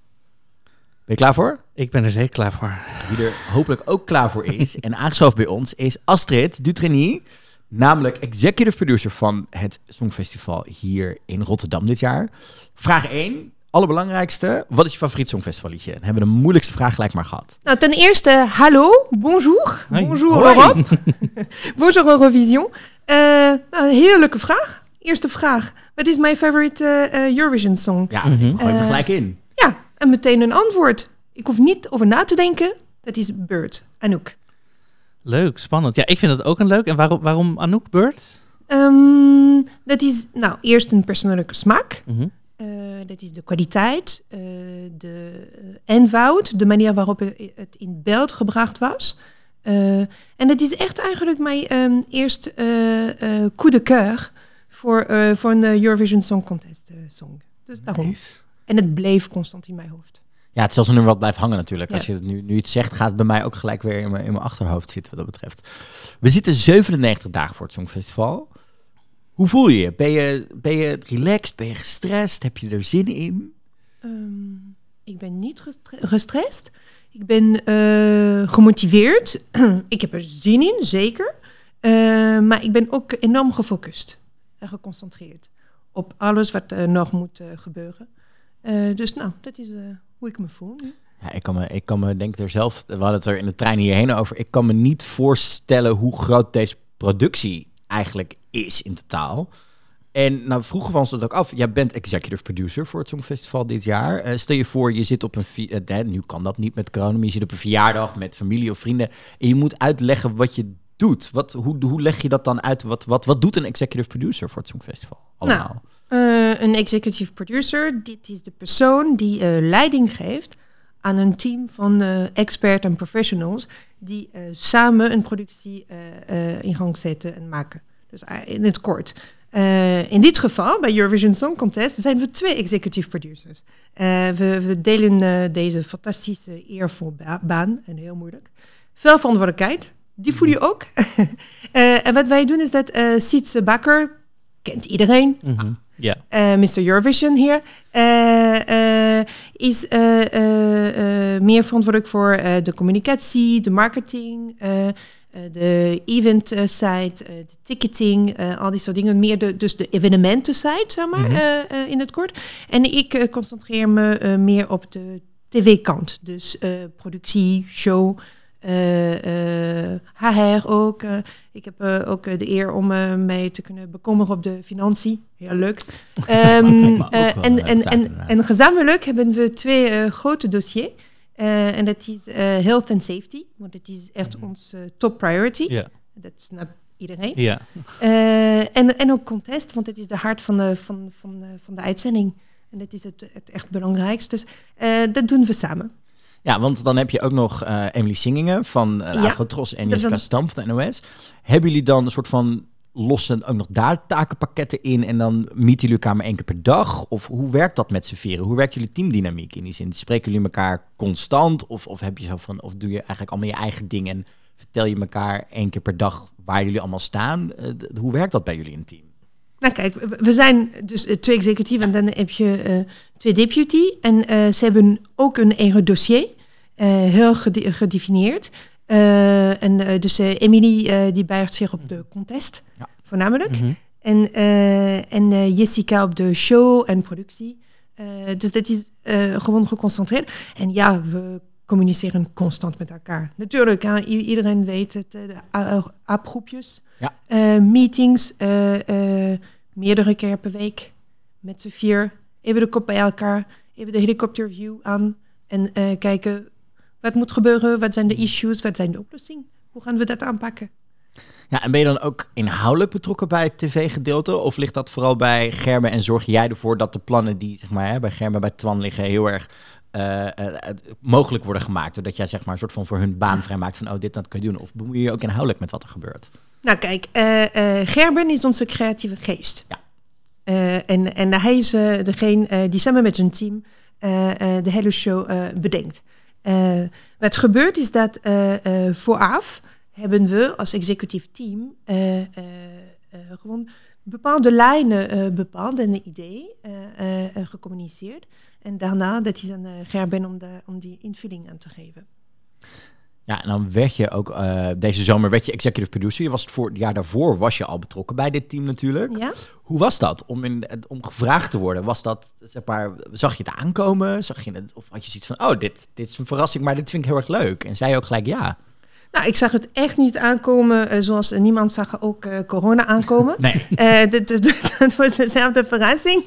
Ben je klaar voor? Ik ben er zeker klaar voor. Wie er hopelijk ook klaar voor is en aangeschoven bij ons is Astrid Dutreny. Namelijk executive producer van het Songfestival hier in Rotterdam dit jaar. Vraag 1, allerbelangrijkste. Wat is je favoriet Songfestivalliedje? Dan hebben we de moeilijkste vraag gelijk maar gehad. Nou, ten eerste, hallo, bonjour. Bonjour Hoi. Europe. bonjour Eurovision. Eh, nou, een hele leuke vraag. Eerste vraag. Wat is mijn favorite eh, eh, Eurovision song? Ja, Mhm. ik gooi hem Eh, gelijk in. En meteen een antwoord. Ik hoef niet over na te denken. Dat is Bird, Anouk. Leuk, spannend. Ja, ik vind dat ook een leuk. En waarom, waarom Anouk Bird? Ehm, dat is nou eerst een persoonlijke smaak. Mhm. Eh, dat is de kwaliteit, eh, de eh, eenvoud, de manier waarop het in beeld gebracht was. En het is echt eigenlijk mijn ehm, eerste coup de cœur voor, voor een Eurovision Song Contest song. Dus daarom. Nice. En het bleef constant in mijn hoofd. Ja, het is als een nummer wat blijft hangen natuurlijk. Ja. Als je het nu, nu iets zegt, gaat het bij mij ook gelijk weer in mijn, in mijn achterhoofd zitten wat dat betreft. We zitten 97 dagen voor het Songfestival. Hoe voel je je? Ben je, ben je relaxed? Ben je gestrest? Heb je er zin in? Ehm, ik ben niet gestre- gestrest. Ik ben eh, gemotiveerd. ik heb er zin in, zeker. Eh, maar ik ben ook enorm gefocust en geconcentreerd op alles wat er nog moet eh, gebeuren. Eh, dus nou, dat is eh, hoe ik me voel nu. Ja, ik kan me, ik kan me denk ik er zelf, we hadden het er in de trein hierheen over, ik kan me niet voorstellen hoe groot deze productie eigenlijk is in totaal. En nou vroegen we ons dat ook af. Jij bent executive producer voor het Songfestival dit jaar. Eh, stel je voor, je zit op een... nu kan dat niet met corona, maar je zit op een verjaardag met familie of vrienden. En je moet uitleggen wat je doet. Wat, hoe, hoe leg je dat dan uit? Wat, wat, wat doet een executive producer voor het Songfestival allemaal? Eh, een executive producer, dit is de persoon die eh, leiding geeft aan een team van eh experts en professionals die samen een productie in gang zetten en maken. Dus in het kort. In dit geval, bij Eurovision Song Contest, zijn we twee executive producers. We, we delen deze fantastische, eervol ba- baan, en heel moeilijk. Veel verantwoordelijkheid, die voel je ook. Eh, en wat wij doen is dat uh, Sietse Bakker, kent iedereen, Mhm. Ja. uh, Mr. Eurovision hier, uh, uh, is uh, meer verantwoordelijk voor de communicatie, de marketing, de event site, de ticketing, al die soort dingen. Meer de, dus de evenementen site, zeg maar, Mhm. in het kort. En ik concentreer me meer op de tv-kant. Dus productie, show, uh, uh, HR ook. Uh, ik heb ook de eer om mee te kunnen bekommeren op de financiën. Heel leuk. Um, en, en, en, en, gezamenlijk hebben we twee grote dossiers. en dat is health and safety. Want dat is echt Mhm. ons top priority. Dat snapt iedereen. Ja. en, en ook contest, want het is de hart van de, van, van, van de uitzending. En dat is het, het echt belangrijkste. Dus dat doen we samen. Ja, want dan heb je ook nog uh, Emily Singingen van uh, Ja. Afrotros en Jessica dan- Stam van de NOS. Hebben jullie dan een soort van lossen ook nog daar takenpakketten in en dan meeten jullie elkaar maar één keer per dag? Of hoe werkt dat met z'n vieren? Hoe werkt jullie teamdynamiek in die zin? Spreken jullie elkaar constant of, of heb je zo van, of doe je eigenlijk allemaal je eigen dingen en vertel je elkaar één keer per dag waar jullie allemaal staan? Uh, d- hoe werkt dat bij jullie in het team? Nou kijk, we- zijn dus eh, twee executief en dan heb je eh, twee deputy. En eh, ze hebben ook een eigen dossier, eh, heel gede- gedefinieerd. Eh, en dus Emily die buigt zich op de contest, Ja. voornamelijk. Mhm. En, en Jessica op de show en productie. Dus dat is gewoon geconcentreerd. En ja, we communiceren constant met elkaar. Natuurlijk, iedereen weet het, de appgroepjes. Ja. Meetings, meerdere keer per week. Met z'n vier. Even de kop bij elkaar. Even de helikopterview aan. En eh, kijken wat moet gebeuren. Wat zijn de issues? Wat zijn de oplossingen? Hoe gaan we dat aanpakken? Ja, en ben je dan ook inhoudelijk betrokken bij het tv-gedeelte? Of ligt dat vooral bij Gerben en zorg jij ervoor dat de plannen die zeg maar, hè, bij Gerben en bij Twan liggen heel erg eh, eh, mogelijk worden gemaakt? Doordat jij zeg maar, een soort van voor hun baan vrijmaakt van oh, dit dat kun je doen. Of bemoei je je ook inhoudelijk met wat er gebeurt? Nou kijk, eh, Gerben is onze creatieve geest. Ja. Eh, en, en hij is eh, degene eh, die samen met zijn team de hele show bedenkt. Wat gebeurt is dat vooraf hebben we als executief team gewoon bepaalde lijnen bepaald en een idee gecommuniceerd. En daarna dat is aan Gerben om, om die invulling aan te geven. Ja, en dan werd je ook eh, deze zomer werd je executive producer. Je was het, voor, het jaar daarvoor was je al betrokken bij dit team natuurlijk. Ja? Hoe was dat om, in, om gevraagd te worden? Was dat, zeg maar, zag je het aankomen? Zag je het, of had je zoiets van, oh, dit, dit is een verrassing, maar dit vind ik heel erg leuk? En zei je ook gelijk ja? Nou, ik zag het echt niet aankomen, eh, zoals eh, niemand zag ook corona aankomen. Nee. Dat, was dezelfde verrassing.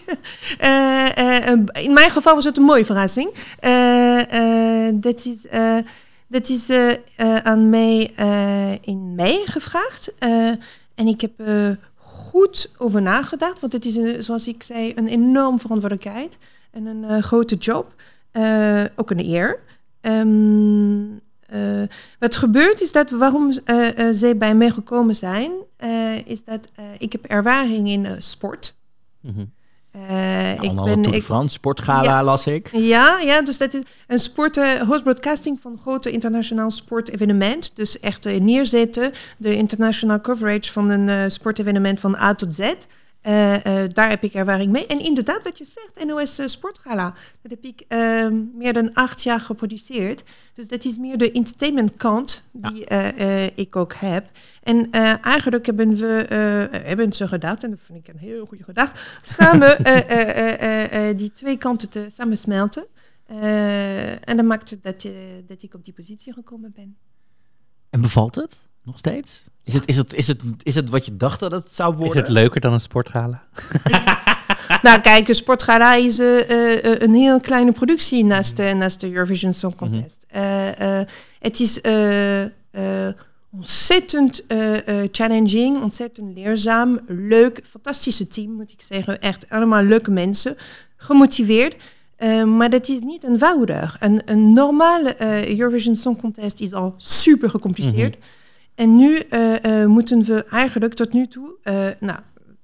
In mijn geval was het een mooie verrassing. Dat is, dat is eh, eh, aan mij eh, in mei gevraagd. En ik heb goed over nagedacht, want het is, een, zoals ik zei, een enorm verantwoordelijkheid en een grote job. Ook een eer. Ehm, eh, wat gebeurt is dat waarom zij bij mij gekomen zijn, is dat ik heb ervaring in sport. Mhm. Ik ik ben, Tour de ik, France, sportgala Ja. las ik. ja, ja, dus dat is een sport, eh, host broadcasting van grote internationaal sportevenement. Dus echt eh, neerzetten, de international coverage van een sportevenement van A tot Z. Eh, eh, daar heb ik ervaring mee. En inderdaad, wat je zegt, NOS eh, Sportgala, dat heb ik eh, meer dan acht jaar geproduceerd. Dus dat is meer de entertainment kant die ik ook heb. En eigenlijk hebben we, hebben ze gedacht, en dat vind ik een heel goede gedachte, samen die twee kanten te samensmelten. En dat maakt dat, dat ik op die positie gekomen ben. En bevalt het nog steeds? Is het, is, het, is, het, is het wat je dacht dat het zou Is worden? het leuker dan een sportgala? nou, kijk, een sportgala is eh, eh, eh, een heel kleine productie naast, de naast de Eurovision Song Contest. Eh, eh, het is eh, eh, ontzettend eh, eh, challenging, ontzettend leerzaam, leuk, fantastische team, moet ik zeggen. Echt allemaal leuke mensen, gemotiveerd. Eh, maar dat is niet eenvoudig. Een, een normale eh, Eurovision Song Contest is al super gecompliceerd. En nu eh, eh, moeten we eigenlijk tot nu toe, eh, nou,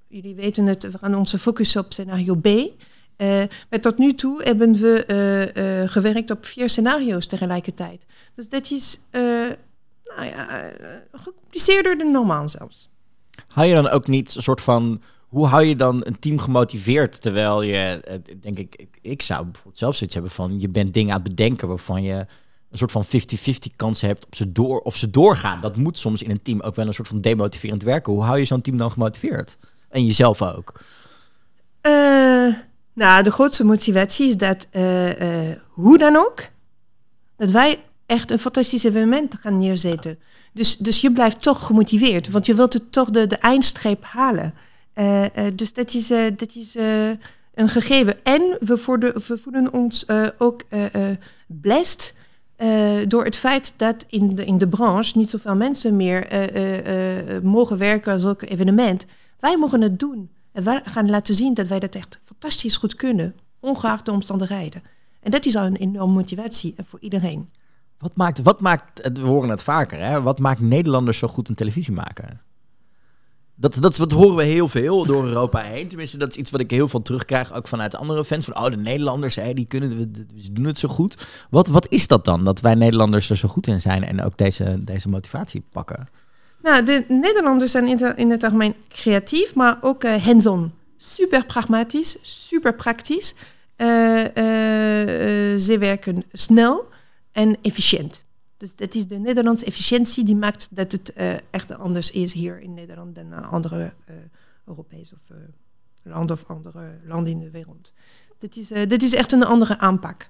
jullie weten het, we gaan onze focussen op scenario B. Eh, maar tot nu toe hebben we gewerkt op vier scenario's tegelijkertijd. Dus dat is nou ja, gecompliceerder dan normaal zelfs. Hou je dan ook niet een soort van... Hoe hou je dan een team gemotiveerd? Terwijl je, denk ik, ik, ik zou bijvoorbeeld zelf zoiets hebben van... Je bent dingen aan het bedenken waarvan je een soort van 50-50 kans hebt op ze door, of ze doorgaan. Dat moet soms in een team ook wel een soort van demotiverend werken. Hoe hou je zo'n team dan gemotiveerd? En jezelf ook. Eh, nou, de grootste motivatie is dat, eh, eh, hoe dan ook, dat wij echt een fantastisch evenement gaan neerzetten. Dus, dus je blijft toch gemotiveerd, want je wilt het toch de, de eindstreep halen. Dus dat is, dat is een gegeven. En we, voeden, we voelen ons ook blessed eh, door het feit dat in de, in de branche niet zoveel mensen meer eh, eh, mogen werken als ook evenement. Wij mogen het doen. En wij gaan laten zien dat wij dat echt fantastisch goed kunnen, ongeacht de omstandigheden. En dat is al een enorme motivatie voor iedereen. Wat maakt, wat maakt, we horen het vaker, hè? wat maakt Nederlanders zo goed in televisie maken? Dat, dat, dat horen we heel veel door Europa heen. Tenminste, dat is iets wat ik heel veel terugkrijg, ook vanuit andere fans. Van, oh, de Nederlanders, hè, die kunnen, ze doen het zo goed. Wat, wat is dat dan, dat wij Nederlanders er zo goed in zijn en ook deze, deze motivatie pakken? Nou, de Nederlanders zijn in, in het algemeen creatief, maar ook eh, hands-on. Super pragmatisch, super praktisch. Eh, eh, ze werken snel en efficiënt. Dus dat is de Nederlandse efficiëntie die maakt dat het eh, echt anders is hier in Nederland dan andere eh, Europees of eh, land of andere landen in de wereld. Dit is, dit is echt een andere aanpak.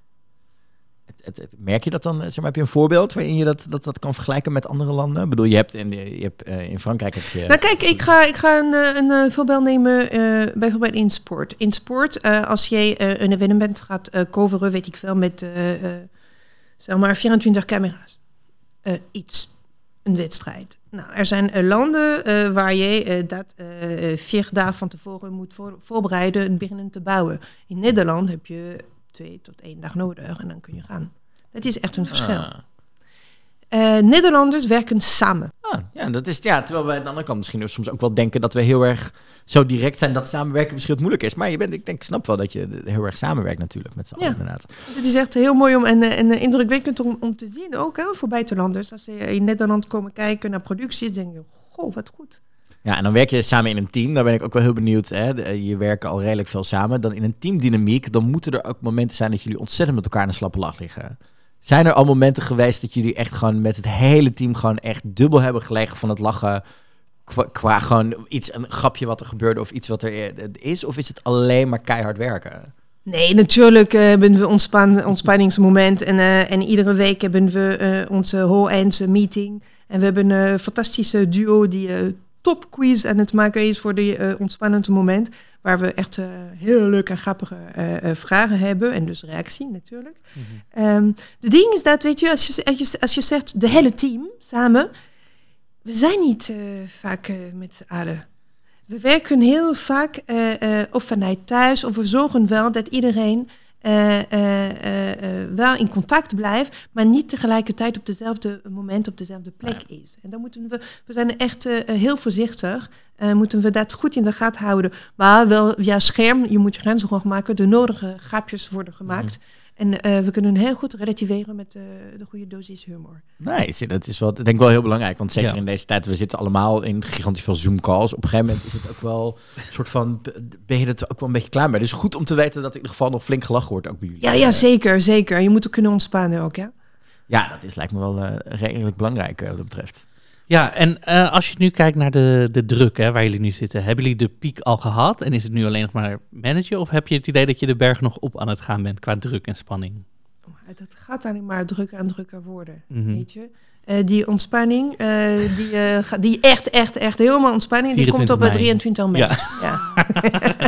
Het, het, het- merk je dat dan? Zeg maar, heb je een voorbeeld waarin je dat, dat, dat kan vergelijken met andere landen? Ik bedoel, je hebt in, je hebt, in Frankrijk heb je... Nou kijk, ik ga, ik ga een, een voorbeeld nemen, bijvoorbeeld in sport. In sport, als jij een evenement gaat coveren, weet ik veel, met zeg maar 24 camera's. Eh, iets, een wedstrijd. Nou, er zijn eh, landen eh, waar je dat vier dagen van tevoren moet voor- voorbereiden en beginnen te bouwen. In Nederland heb je twee tot één dag nodig en dan kun je gaan. Dat is echt een verschil. Ah. Eh, Nederlanders werken samen. Ah, ja, dat is, ja, terwijl wij aan de andere kant misschien soms ook wel denken dat we heel erg zo direct zijn dat samenwerken misschien wat moeilijk is. Maar je bent, ik denk, ik snap wel dat je heel erg samenwerkt natuurlijk met z'n allen Ja. inderdaad. Het is echt heel mooi om en, eh, en eh, indrukwekkend om, om te zien ook hè, voor buitenlanders. Als ze in Nederland komen kijken naar producties, denk je, goh, wat goed. Ja, en dan werk je samen in een team. Daar ben ik ook wel heel benieuwd. Hè. Je werken al redelijk veel samen. Dan in een teamdynamiek, dan moeten er ook momenten zijn dat jullie ontzettend met elkaar in de slappe lach liggen. Zijn er al momenten geweest dat jullie echt gewoon met het hele team gewoon echt dubbel hebben gelegen van het lachen? Qua, gewoon iets, een grapje wat er gebeurde of iets wat er eh, is? Of is het alleen maar keihard werken? Nee, natuurlijk eh, hebben we ontspan, ontspanningsmoment. En, eh, en iedere week hebben we onze whole-end meeting. En we hebben een fantastische duo die top quiz aan het maken is voor die ontspannende moment. Waar we echt eh, heel leuke en grappige eh, eh, vragen hebben. En dus reactie natuurlijk. Ehm, de ding is dat, weet je, als je, als je, als je zegt de hele team samen. We zijn niet vaak met z'n allen. We werken heel vaak of vanuit thuis, of we zorgen wel dat iedereen wel in contact blijft, maar niet tegelijkertijd op dezelfde moment op dezelfde plek is. En dan moeten we, we zijn echt eh, eh, heel voorzichtig, eh, moeten we dat goed in de gaten houden. Maar wel via scherm, je moet je grenzen gewoon maken, de nodige grapjes worden gemaakt. En eh, we kunnen heel goed relativeren met eh, de goede dosis humor. Nee, dat is wel, denk ik wel heel belangrijk. Want zeker Ja. in deze tijd, we zitten allemaal in gigantisch veel Zoom-calls. Op een gegeven moment is het ook wel een soort van, ben je er ook wel een beetje klaar mee. Dus goed om te weten dat in ieder geval nog flink gelachen wordt, ook bij jullie. Ja, ja, zeker, zeker. Je moet ook kunnen ontspannen ook, ja. Ja, dat is, lijkt me wel eh, redelijk belangrijk eh, wat dat betreft. Ja, en eh, als je nu kijkt naar de, de druk hè, waar jullie nu zitten, hebben jullie de piek al gehad en is het nu alleen nog maar managen? Of heb je het idee dat je de berg nog op aan het gaan bent qua druk en spanning? Maar Dat gaat alleen maar drukker en drukker worden, Mhm. weet je. Eh, die ontspanning, eh, die, die echt, echt, echt helemaal ontspanning, die komt 24 op het mei. 23 mei. Ja. Ja.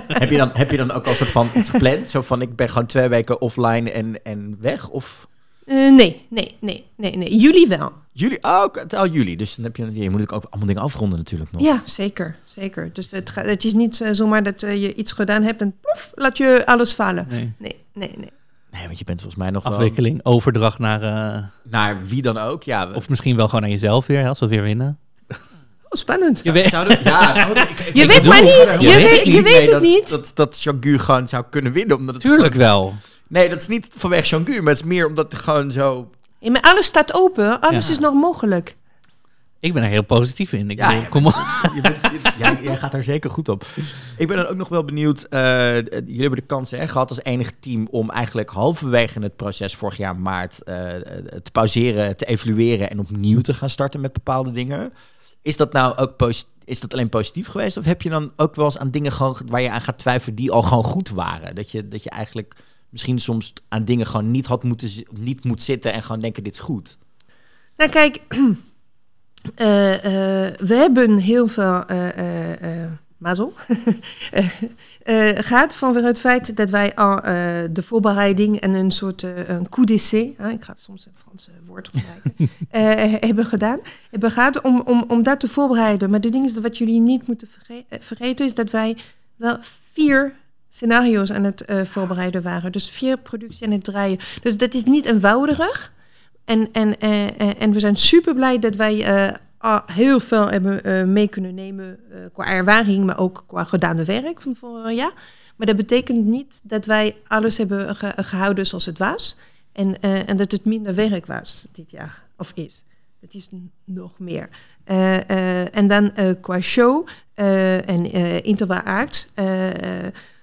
heb, je dan, heb je dan ook al soort van iets gepland? Zo van, ik ben gewoon twee weken offline en, en weg? Of Eh, nee, nee, nee, nee, nee. Jullie wel. jullie? Oh, ook, al jullie. Dus dan heb je, je moet ook allemaal dingen afronden natuurlijk nog. Ja, zeker, zeker. Dus het, ga- het is niet eh, zomaar dat eh, je iets gedaan hebt en plof, laat je alles vallen. Nee. Nee, nee, nee. Nee, want je bent volgens mij nog wel... Afwikkeling, overdracht naar, eh, Naar wie dan ook, ja. of misschien wel gewoon aan jezelf weer, hè, als we weer winnen. Oh, spannend. Je weet, Zouden- ja, oh, ik- ik- Je ik weet bedoel, maar niet, je weet- je weet het dat, niet. Dat, dat Jean-Gu gewoon zou kunnen winnen. Omdat het tuurlijk gewoon- wel. Nee, dat is niet vanwege Jean-Gu, maar het is meer omdat het gewoon zo... Ja, maar alles staat open, alles Ja. is nog mogelijk. Ik ben er heel positief in. Ik Ja, bedoel, ja, kom op. Je bent, je- jij, jij gaat daar zeker goed op. Ik ben dan ook nog wel benieuwd. eh, eh, jullie hebben de kans hè, gehad als enig team om eigenlijk halverwege het proces vorig jaar maart eh, eh, te pauzeren, te evalueren en opnieuw te gaan starten met bepaalde dingen. Is dat nou ook posi- is dat alleen positief geweest? Of heb je dan ook wel eens aan dingen gewoon ge- waar je aan gaat twijfelen die al gewoon goed waren? Dat je, dat je eigenlijk misschien soms aan dingen gewoon niet had moeten niet moet zitten en gewoon denken dit is goed. Nou kijk, eh, eh, we hebben heel veel mazzel eh, gehad vanwege het feit dat wij al de voorbereiding en een soort een coup d'essai, ik ga soms een Franse woord gebruiken, hebben gedaan. Hebben gehad om, om, om dat te voorbereiden. Maar de ding is dat wat jullie niet moeten verge- vergeten is dat wij wel vier scenario's aan het eh, voorbereiden waren. Dus vier producties aan het draaien. Dus dat is niet eenvoudig. En, en, eh, en we zijn super blij dat wij al heel veel hebben mee kunnen nemen qua ervaring, maar ook qua gedane werk van vorig jaar. Maar dat betekent niet dat wij alles hebben ge- gehouden zoals het was. En, en dat het minder werk was dit jaar, of is. Het is nog meer. En dan qua show en interval act.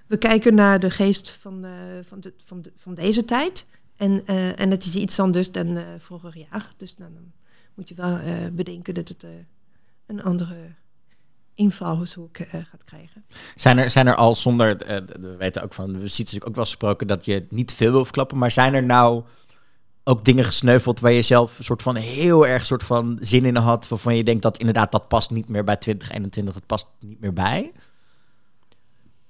We kijken naar de geest van, eh, van, de, van, de, van deze tijd. En, eh, en het is iets anders dan eh, vorig jaar. Dus dan moet je wel bedenken dat het een andere invalshoek gaat krijgen. Zijn er, zijn er al zonder, we weten ook van, we zien natuurlijk ook wel gesproken dat je niet veel wil verklappen, maar zijn er nou ook dingen gesneuveld waar je zelf een soort van heel erg soort van zin in had, waarvan je denkt dat inderdaad dat past niet meer bij 2021, dat past niet meer bij?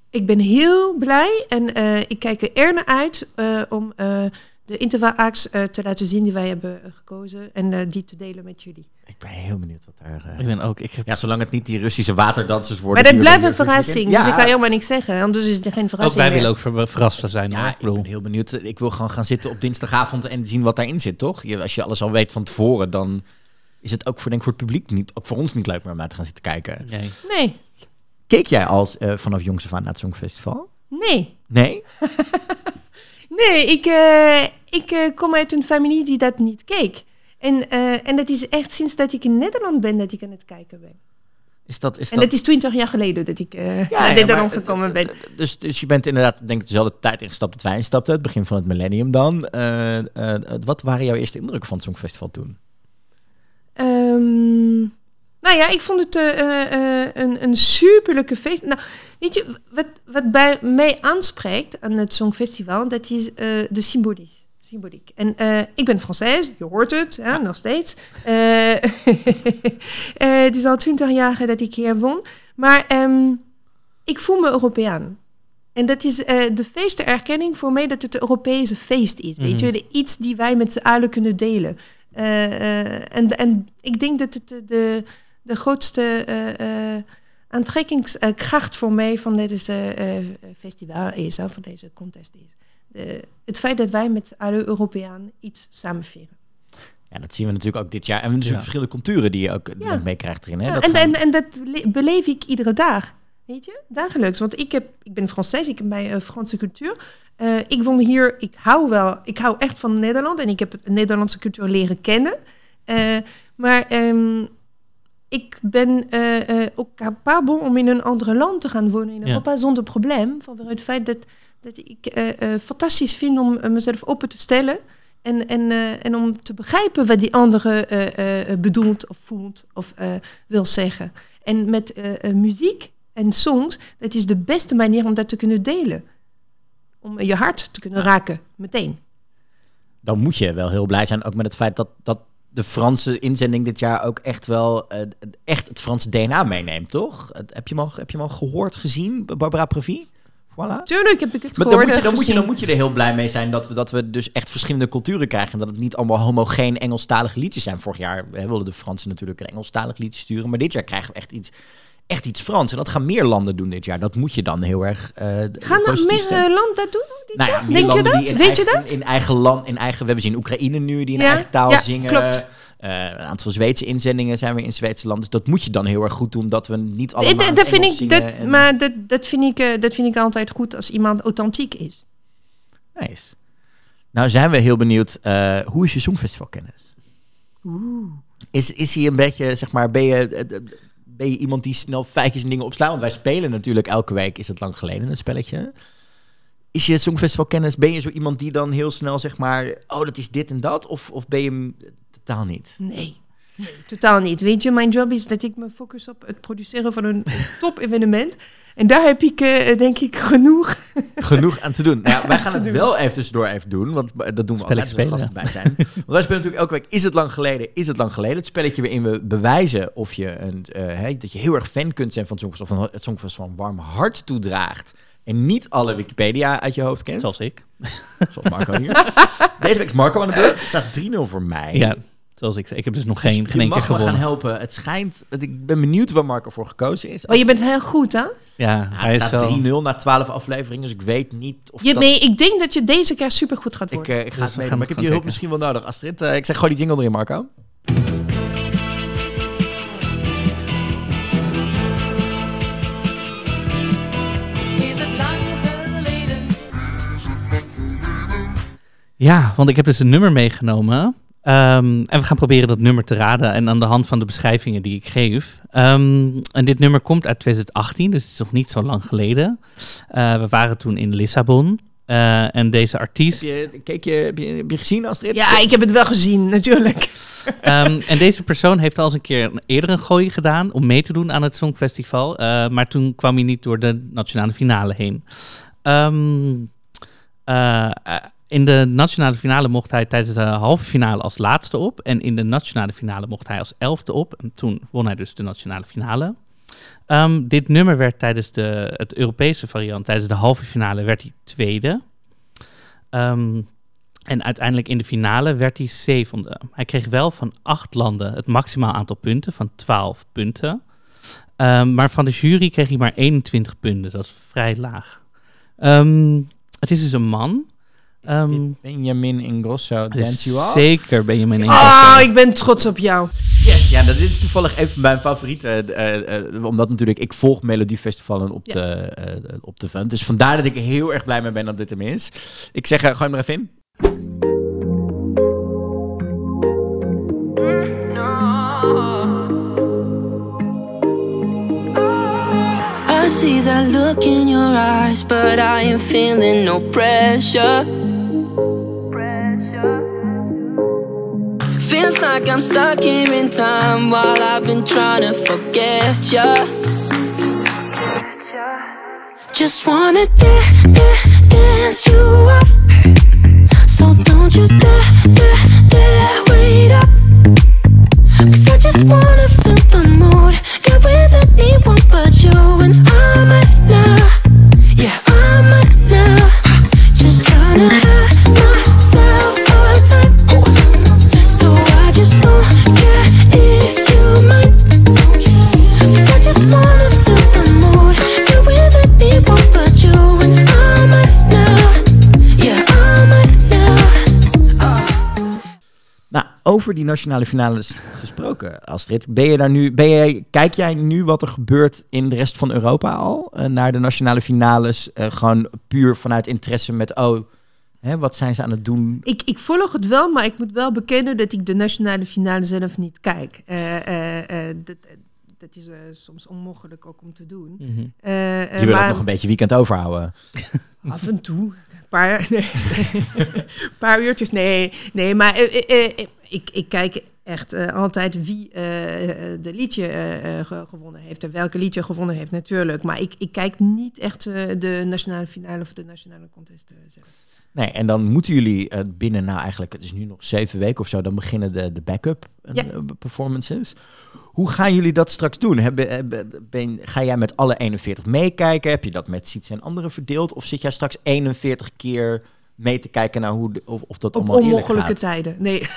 Ik ben heel blij en eh, ik kijk er erg naar uit eh, om eh, de intervalacts eh, te laten zien die wij hebben gekozen en eh, die te delen met jullie. Ik ben heel benieuwd wat daar... eh, Ik ben ook, ik heb Ja, zolang het niet die Russische waterdansers worden. Maar dat blijft een verrassing, dus ik ga helemaal niks zeggen, anders is er geen ook verrassing wij meer. willen ook ver- verrast zijn. Ja, Ik ben heel benieuwd. Ik wil gewoon gaan zitten op dinsdagavond en zien wat daarin zit, toch? Je, als je alles al weet van tevoren, dan is het ook voor, denk ik, voor het publiek niet, ook voor ons niet leuk meer om naar te gaan zitten kijken. nee. Nee, Keek jij als eh, vanaf jongs af aan naar het Songfestival? nee. Nee? Nee, ik, eh, ik eh, kom uit een familie die dat niet keek. En, en dat is echt sinds dat ik in Nederland ben dat ik aan het kijken ben. Is dat, is En dat is twintig jaar geleden dat ik eh Ja, gekomen ben. Dus, dus je bent inderdaad, denk ik, dezelfde tijd ingestapt dat wij instapten, het begin van het millennium dan. Wat waren jouw eerste indrukken van het Songfestival toen? Nou ja, ik vond het eh, eh, eh, een, een superleuke feest. Nou, weet je, wat, wat bij mij aanspreekt aan het Songfestival, dat is de symboliek. symboliek. En ik ben Française, je hoort het, ja, nog steeds. Het is al twintig jaar dat ik hier woon. Maar ehm, ik voel me Europeaan. En dat is eh, de feesterkenning voor mij dat het een Europese feest is. Weet Mhm. je, De- iets die wij met z'n allen kunnen delen. En, en ik denk dat het de, de, de grootste eh, eh, aantrekkingskracht voor mij van dit eh, eh, festival is, van deze contest is. De, het feit dat wij met alle Europeanen iets samen vieren. Ja, dat zien we natuurlijk ook dit jaar. En we hebben natuurlijk Ja. verschillende culturen die je ook Ja. ja. meekrijgt erin. Hè? Ja, Dat en, en, en dat bele- beleef ik iedere dag. Weet je, dagelijks. Want ik, heb, ik ben Française, ik heb bij eh, Franse cultuur. Eh, ik woon hier, ik hou wel, ik hou echt van Nederland en ik heb het Nederlandse cultuur leren kennen. Eh, maar ehm, ik ben eh, eh, ook capabel om in een ander land te gaan wonen in Ja. Europa zonder probleem. Vanwege het feit dat, dat ik eh, eh, fantastisch vind om mezelf open te stellen. En, en, eh, en om te begrijpen wat die andere eh, eh, bedoelt of voelt of eh, wil zeggen. En met muziek en songs, dat is de beste manier om dat te kunnen delen. Om je hart te kunnen raken, meteen. dan moet je wel heel blij zijn, ook met het feit dat, dat de Franse inzending dit jaar ook echt wel eh, echt het Franse DNA meeneemt, toch? Heb je hem al, heb je hem al gehoord, gezien, Barbara Pravi? Voilà. Tuurlijk heb ik het Maar dan gehoord moet, je, en dan, moet je, dan moet je er heel blij mee zijn dat we, dat we dus echt verschillende culturen krijgen. En dat het niet allemaal homogeen Engelstalige liedjes zijn. Vorig jaar hè, wilden de Fransen natuurlijk een Engelstalig liedje sturen. Maar dit jaar krijgen we echt iets, echt iets Frans. En dat gaan meer landen doen dit jaar. Dat moet je dan heel erg eh Gaan er meer stemmen. eh, landen dat doen? Nou ja, Denk je dat? Weet je eigen, dat? In eigen land, in eigen... We hebben zien Oekraïne nu, die in Ja, eigen taal ja, zingen. klopt. Eh, een aantal Zweedse inzendingen zijn weer in Zweedse landen. Dus dat moet je dan heel erg goed doen, dat we niet allemaal dat- in dat vind ik, dat, zingen en- Maar dat, dat, vind ik, dat vind ik altijd goed als iemand authentiek is. Nice. Nou zijn we heel benieuwd, hoe is je Songfestivalkennis? Is, is hij een beetje, zeg maar, ben je, ben je iemand die snel feitjes en dingen opslaat? Want wij spelen natuurlijk elke week, is het lang geleden, een spelletje. Is je Songfestivalkennis, ben je zo iemand die dan heel snel, zeg maar, oh, dat is dit en dat? Of, of ben je hem totaal niet? Nee. Nee, totaal niet. Weet je, mijn job is dat ik me focus op het produceren van een top-evenement. En daar heb ik, eh, denk ik, genoeg. Genoeg aan te doen. Nou ja, wij gaan het doen. wel even tussendoor even doen, want dat doen we altijd, als we spelen, vast erbij zijn. Want wij spelen natuurlijk elke week, is het lang geleden, is het lang geleden? Het spelletje waarin we bewijzen of je een, eh, hè, dat je heel erg fan kunt zijn van het Songfestival, of van het Songfestival van warm hart toedraagt. En niet alle Wikipedia uit je hoofd kent. Zoals ik. Zoals Marco hier. Deze week is Marco aan de beurt. Het staat 3-0 voor mij. Ja, zoals ik zei. Ik heb dus nog Dus geen, je geen één keer mag me gaan gewonnen. helpen. Het schijnt, dat ik ben benieuwd waar Marco voor gekozen is. Maar Oh, je bent heel goed, hè? Ja, hij het is staat zo... 3-0 na 12 afleveringen, dus ik weet niet of Je, dat... nee, ik denk dat je deze keer supergoed gaat Ik, worden. eh, ik ga Dus het we mee, gaan maar ik heb je hulp misschien wel nodig, Astrid. Eh, ik zeg gewoon die jingle erin, Marco. Ja, want ik heb dus een nummer meegenomen. Ehm, en we gaan proberen dat nummer te raden. En aan de hand van de beschrijvingen die ik geef. Ehm, en dit nummer komt uit 2018, dus het is nog niet zo lang geleden. Eh, we waren toen in Lissabon. Eh, en deze artiest... Heb je, keek je, heb, je, heb je gezien, Astrid? Ja, ik heb het wel gezien, natuurlijk. Ehm, en deze persoon heeft al eens een keer eerder een gooi gedaan om mee te doen aan het Songfestival. eh, maar toen kwam hij niet door de nationale finale heen. Eh, in de nationale finale mocht hij tijdens de halve finale als laatste op. En in de nationale finale mocht hij als elfde op. En toen won hij dus de nationale finale. Ehm, dit nummer werd tijdens de, het Europese variant, tijdens de halve finale, werd hij tweede. Ehm, en uiteindelijk in de finale werd hij zevende. Hij kreeg wel van acht landen het maximaal aantal punten, van 12 punten. Ehm, maar van de jury kreeg hij maar 21 punten. Dat is vrij laag. Het is dus een man. Ehm, Benjamin Ingrosso, Dance You Off. zeker Benjamin Oh, Ingrosso. ik ben trots op jou. Yes, ja, dat is toevallig even mijn favoriete. eh, eh, omdat natuurlijk, ik volg Melodiefestivalen op, Ja. de, eh, op de Fun. Dus vandaar dat ik er heel erg blij mee ben dat dit hem is. Ik zeg, eh, gooi hem er even in. I see that look in your eyes, but I am feeling no pressure. Feels like I'm stuck here in time while I've been trying to forget ya. Just wanna da- da- dance you up. So don't you dare, dare, dare wait up. Cause I just wanna over die nationale finales gesproken, Astrid. Ben je daar nu, ben jij, kijk jij nu wat er gebeurt in de rest van Europa al? eh, naar de nationale finales, eh, gewoon puur vanuit interesse met, oh, hè, wat zijn ze aan het doen? Ik, ik volg het wel, maar ik moet wel bekennen dat ik de nationale finale zelf niet kijk. Eh, eh, eh, dat, dat is eh, soms onmogelijk ook om te doen. Eh, eh, Je wil ook maar nog een beetje weekend overhouden. af en toe. Een paar, nee, paar uurtjes, nee. Nee, maar eh, eh, eh, ik, ik kijk echt eh, altijd wie eh, de liedje ge- gewonnen heeft. En welke liedje gewonnen heeft, natuurlijk. Maar ik, ik kijk niet echt de nationale finale of de nationale contest zelf. Nee, en dan moeten jullie binnen, nou eigenlijk, het is nu nog zeven weken of zo, dan beginnen de, de backup Ja. performances. Hoe gaan jullie dat straks doen? Hebben, hebben- ben, ga jij met alle 41 meekijken? Heb je dat met Siets en anderen verdeeld? Of zit jij straks 41 keer mee te kijken naar hoe de, of, of dat Op allemaal eerlijk onmogelijke gaat? tijden. Nee.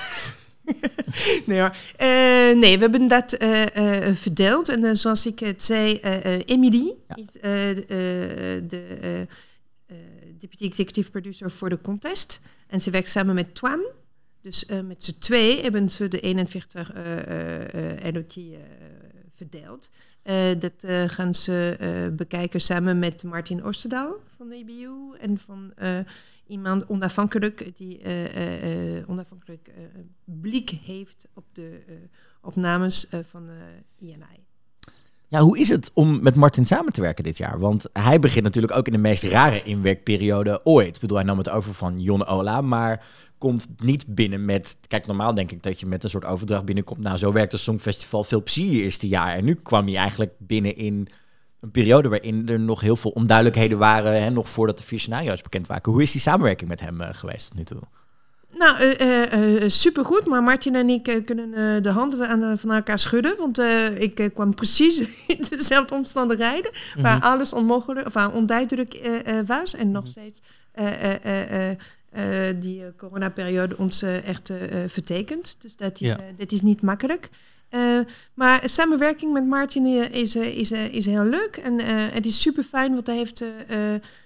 nee hoor. Eh, nee, we hebben dat eh, eh, verdeeld. En zoals ik het zei, Emily Ja. is de deputy executive producer voor de contest. En ze werkt samen met Twan. Dus met z'n twee hebben ze de 41 eh eh eh, LOT eh, verdeeld. Dat gaan ze bekijken samen met Martin Oosterdaal van de EBU en van iemand onafhankelijk die eh, eh, eh, onafhankelijk blik heeft op de opnames van INI. Ja, hoe is het om met Martin samen te werken dit jaar? Want hij begint natuurlijk ook in de meest rare inwerkperiode ooit. Ik bedoel, hij nam het over van Jon Ola, maar komt niet binnen met... Kijk, normaal denk ik dat je met een soort overdracht binnenkomt. Nou, zo werkt het Songfestival. Veel plezier eerste jaar. En nu kwam hij eigenlijk binnen in een periode waarin er nog heel veel onduidelijkheden waren. Hè, nog voordat de vier scenario's bekend waren. Hoe is die samenwerking met hem eh, geweest tot nu toe? Nou, eh, eh, supergoed, maar Martin en ik kunnen de handen aan, van elkaar schudden. Want ik kwam precies in dezelfde omstandigheden, waar alles onmogelijk of onduidelijk was. En nog steeds eh, eh, die coronaperiode ons echt vertekent. Dus dat is, Ja. dat is niet makkelijk. Eh, maar samenwerking met Martin eh, is, eh, is, is heel leuk. En het is super fijn, want hij heeft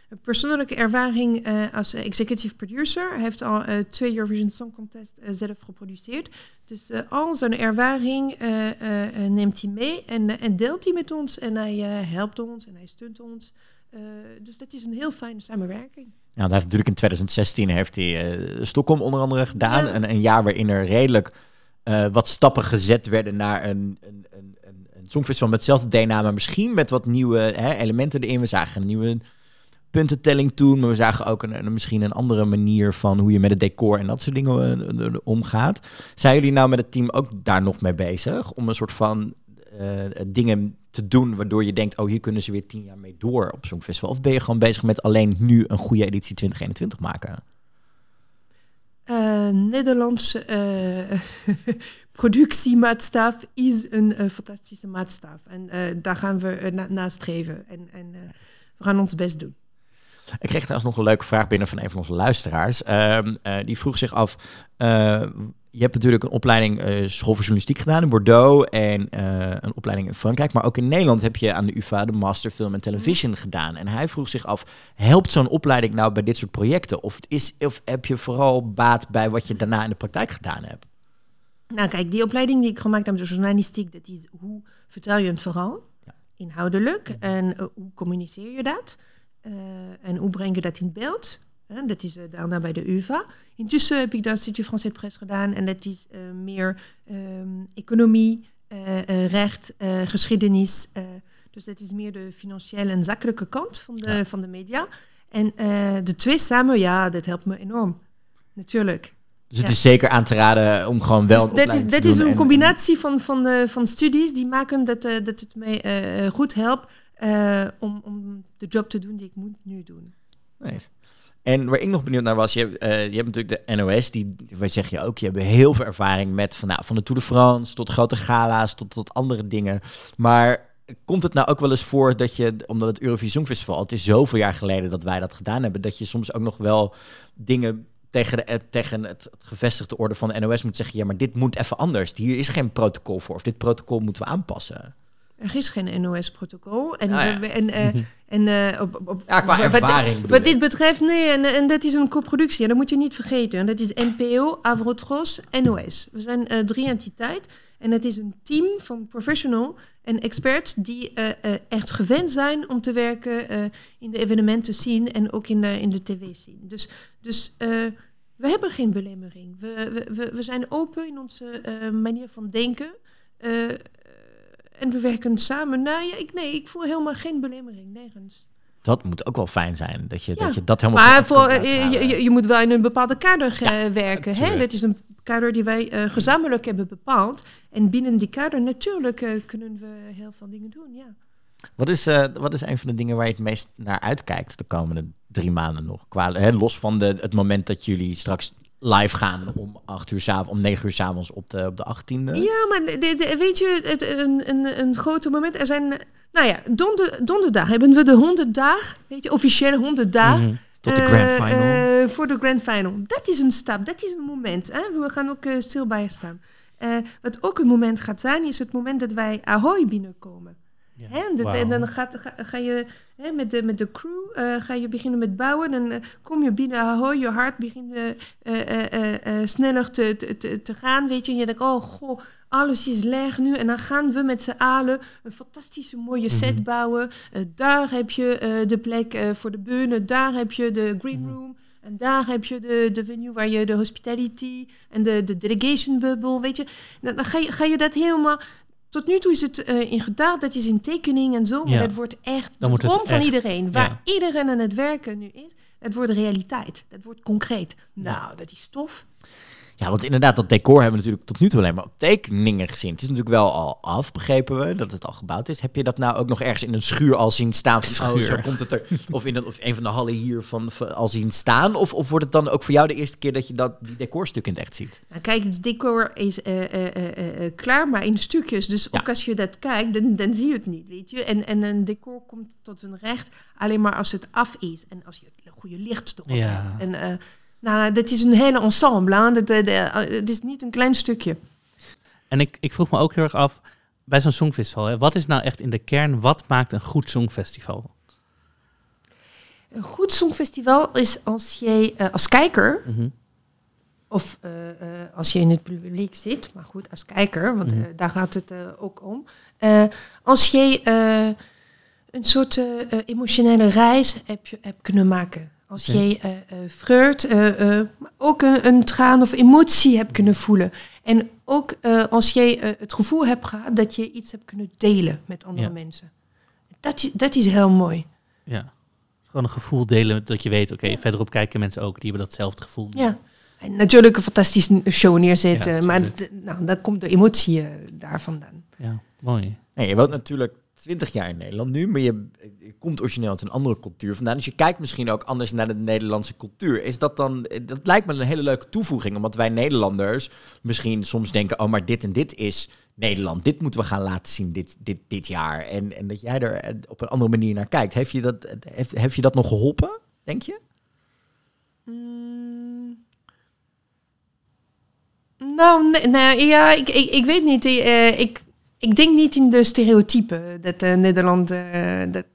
een persoonlijke ervaring als executive producer. Hij heeft al twee Eurovision Song Contest zelf geproduceerd. Dus al zijn ervaring neemt hij mee en, en deelt hij met ons. En hij helpt ons en hij steunt ons. Dus dat is een heel fijne samenwerking. Ja, hij heeft natuurlijk in 2016 heeft hij eh, Stockholm onder andere gedaan. Ja. Een jaar waarin er redelijk eh, wat stappen gezet werden naar een, een, een, een, songfestival met hetzelfde DNA, maar misschien met wat nieuwe hè, elementen erin. We zagen een nieuwe puntentelling toen, maar we zagen ook een, misschien een andere manier van hoe je met het decor en dat soort dingen eh, omgaat. Zijn jullie nou met het team ook daar nog mee bezig? Om een soort van eh, dingen te doen waardoor je denkt, oh hier kunnen ze weer tien jaar mee door op zo'n festival? Of ben je gewoon bezig met alleen nu een goede editie 2021 maken? Eh, Nederlandse eh, productiemaatstaf is een eh, fantastische maatstaf. En daar gaan we eh, na nastreven. En, en we gaan ons best doen. Ik kreeg trouwens nog een leuke vraag binnen van een van onze luisteraars. Ehm, eh, die vroeg zich af, je hebt natuurlijk een opleiding eh, school voor journalistiek gedaan in Bordeaux en eh, een opleiding in Frankrijk. Maar ook in Nederland heb je aan de UvA de Master Film en Television gedaan. En hij vroeg zich af, helpt zo'n opleiding nou bij dit soort projecten? Of, is, of heb je vooral baat bij wat je daarna in de praktijk gedaan hebt? Nou kijk, die opleiding die ik gemaakt heb, de journalistiek, dat is hoe vertel je een verhaal? Inhoudelijk. En eh, hoe communiceer je dat? En hoe breng je dat in beeld? Hè, dat is eh, daarna bij de UvA. Intussen heb ik de Instituut Français de Presse gedaan. En dat is eh, meer ehm, economie, eh, recht, geschiedenis. dus dat is meer de financiële en zakelijke kant van de, van de media. En de twee samen, ja, dat helpt me enorm. Natuurlijk. Dus het Ja. is zeker aan te raden om gewoon wel Dus dat is, dat is een en- combinatie van, van, eh, van studies die maken dat, dat het mij goed helpt om, om de job te doen die ik moet nu doen. Nice. En waar ik nog benieuwd naar was, je, hebt, eh, je hebt natuurlijk de NOS, die, wij zeg je ook, je hebt heel veel ervaring met van, nou, van de Tour de France tot grote gala's, tot, tot andere dingen. Maar komt het nou ook wel eens voor dat je, omdat het Eurovisie Songfestival, het is zoveel jaar geleden dat wij dat gedaan hebben, dat je soms ook nog wel dingen tegen, de, eh, tegen het gevestigde orde van de NOS moet zeggen, ja, maar dit moet even anders. Hier is geen protocol voor, of dit protocol moeten we aanpassen. Er is geen NOS-protocol. En, Ah, ja. we- en, eh, en eh, op, op, Ja, qua wat- ervaring Wat dit betreft, nee, en, en dat is een co-productie. En dat moet je niet vergeten. En dat is NPO, Avrotros, NOS. We zijn eh, drie entiteiten. En het is een team van professional en experts die eh, eh, echt gewend zijn om te werken eh, in de evenementen zien en ook in de, in de tv zien. Dus, dus eh, we hebben geen belemmering. We, we, we, we zijn open in onze eh, manier van denken. En we werken samen. Nou ja, ik, nee, ik voel helemaal geen belemmering, nergens. Dat moet ook wel fijn zijn, dat je Ja. dat, je dat helemaal Maar voor, eh, je, je, je moet wel in een bepaalde kader eh, werken. Hè? Dat is een kader die wij eh, gezamenlijk hebben bepaald. En binnen die kader natuurlijk kunnen we heel veel dingen doen. Ja. Wat is, wat is een van de dingen waar je het meest naar uitkijkt de komende drie maanden nog? Qua, hè, los van de, het moment dat jullie straks live gaan om acht uur s'avonds, om negen uur s'avonds op de, op de 18e. Ja, maar de- de- weet je, het, een, een, een grote moment. Er zijn, eh, nou ja, donder, donderdag hebben we de 100 dagen, weet je, officiële 100 dagen. Mhm. Tot de Eh, grand final. eh, voor de grand final. Dat is een stap, dat is een moment. Hè? We gaan ook eh, stil bij staan. Eh, wat ook een moment gaat zijn, is het moment dat wij Ahoy binnenkomen. Ja. Hè? Dat, Wauw. En dan gaat, ga, ga je hè, met, de, met de crew eh, ga je beginnen met bouwen. Dan eh, kom je binnen Ahoy, je hart begint eh, eh, eh, eh, eh, sneller te, te, te, te gaan. Weet je, en je denkt, oh goh, alles is leeg nu. En dan gaan we met z'n allen een fantastische mooie set bouwen. Eh, daar heb je eh, de plek eh, voor de beunen, daar heb je de green room. En daar heb je de, de venue waar je de hospitality en de, de delegation bubble, weet je. Dan, dan ga, je, ga je dat helemaal... Tot nu toe is het eh, in gedaal, dat is in tekening en zo. Maar Ja. dat wordt echt de Dan het droom van echt, iedereen. Waar ja. iedereen aan het werken nu is, het wordt realiteit. Dat wordt concreet. Nou, dat is tof. Ja, want inderdaad, dat decor hebben we natuurlijk tot nu toe alleen maar op tekeningen gezien. Het is natuurlijk wel al af, begrepen we, dat het al gebouwd is. Heb je dat nou ook nog ergens in een schuur al zien staan? Van, Oh, zo Schuur. komt het er. Of in een, of een van de hallen hier van, van- al zien staan? Of, of wordt het dan ook voor jou de eerste keer dat je dat, die decorstuk in het echt ziet? Nou, kijk, het decor is eh, eh, eh, klaar, maar in stukjes. Dus Ja. ook als je dat kijkt, dan, dan zie je het niet, weet je. En, en een decor komt tot zijn recht alleen maar als het af is. En als je het goede licht erop Ja. hebt. En eh, nou, dat is een hele ensemble. hè. Dat, dat, dat- het is niet een klein stukje. En ik, ik vroeg me ook heel erg af, bij zo'n songfestival, hè, wat is nou echt in de kern, wat maakt een goed songfestival? Een goed songfestival is als jij eh, als kijker Mhm. Of eh, eh, als je in het publiek zit, maar goed, als kijker, want Mhm. eh, daar gaat het eh, ook om. Eh, als jij eh, een soort eh, eh, emotionele reis hebt, je- hebt kunnen maken. Als jij eh eh, vreurt, eh, eh, ook een, een traan of emotie hebt kunnen voelen. En ook eh, als jij eh, het gevoel hebt gehad dat je iets hebt kunnen delen met andere Ja. mensen. Dat, is- dat is heel mooi. Ja. Gewoon een gevoel delen dat je weet, oké, verderop kijken mensen ook, die hebben datzelfde gevoel. Ja. En natuurlijk een fantastische show neerzetten, Ja, maar absoluut. d- nou, daar komt de emotie daar vandaan. Ja, mooi. Nee, je woont natuurlijk 20 jaar in Nederland nu, maar je, je komt origineel uit een andere cultuur vandaan. Dus je kijkt misschien ook anders naar de Nederlandse cultuur. Is dat dan, dat lijkt me een hele leuke toevoeging, omdat wij Nederlanders misschien soms denken, oh, maar dit en dit is Nederland. Dit moeten we gaan laten zien dit, dit, dit jaar. En, en dat jij er eh, op een andere manier naar kijkt. Heeft je dat, heeft, heeft je dat nog geholpen, denk je? Mm. Nou, nee, nou, ja, ik, ik, ik weet niet. eh, ik, ik denk niet in de stereotypen dat eh, Nederland, eh, dat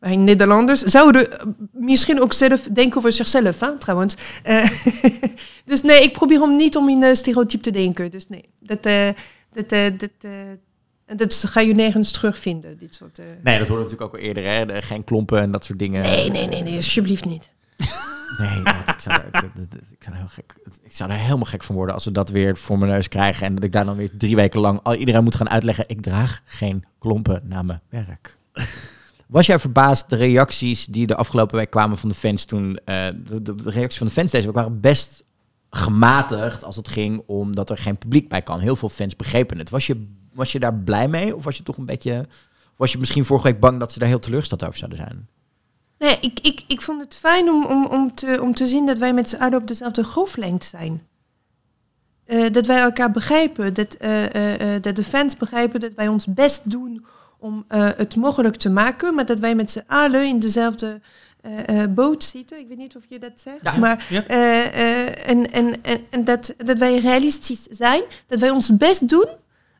eh, Nederlanders zouden misschien ook zelf denken over zichzelf, hè, trouwens. Dus nee, ik probeer om niet om in stereotype te denken. Dus nee, dat, dat, dat, dat ga je nergens terugvinden, dit soort... Nee, dat hoort natuurlijk ook al eerder, hè? Geen klompen en dat soort dingen. Nee, nee, nee, nee, alsjeblieft niet. Nee, ik, zou er heel helemaal gek van worden als we dat weer voor mijn neus krijgen. En dat ik daar dan weer drie weken lang al iedereen moet gaan uitleggen. Ik draag geen klompen naar mijn werk. Was jij verbaasd de reacties die de afgelopen week kwamen van de fans toen? eh, de, reacties van de fans deze week waren best gematigd als het ging omdat er geen publiek bij kan. Heel veel fans begrepen het. Was je, was je daar blij mee? Of was je toch een beetje... Was je misschien vorige week bang dat ze daar heel teleurgesteld over zouden zijn? Nee, ik, ik, ik vond het fijn om, om, om, te, om te zien dat wij met z'n allen op dezelfde golflengte zijn. Eh, dat wij elkaar begrijpen, dat, eh, eh, dat de fans begrijpen dat wij ons best doen om het mogelijk te maken, maar dat wij met z'n allen in dezelfde boot zitten. Ik weet niet of je dat zegt, Ja. maar Ja. en, en, en, en dat, dat wij realistisch zijn, dat wij ons best doen,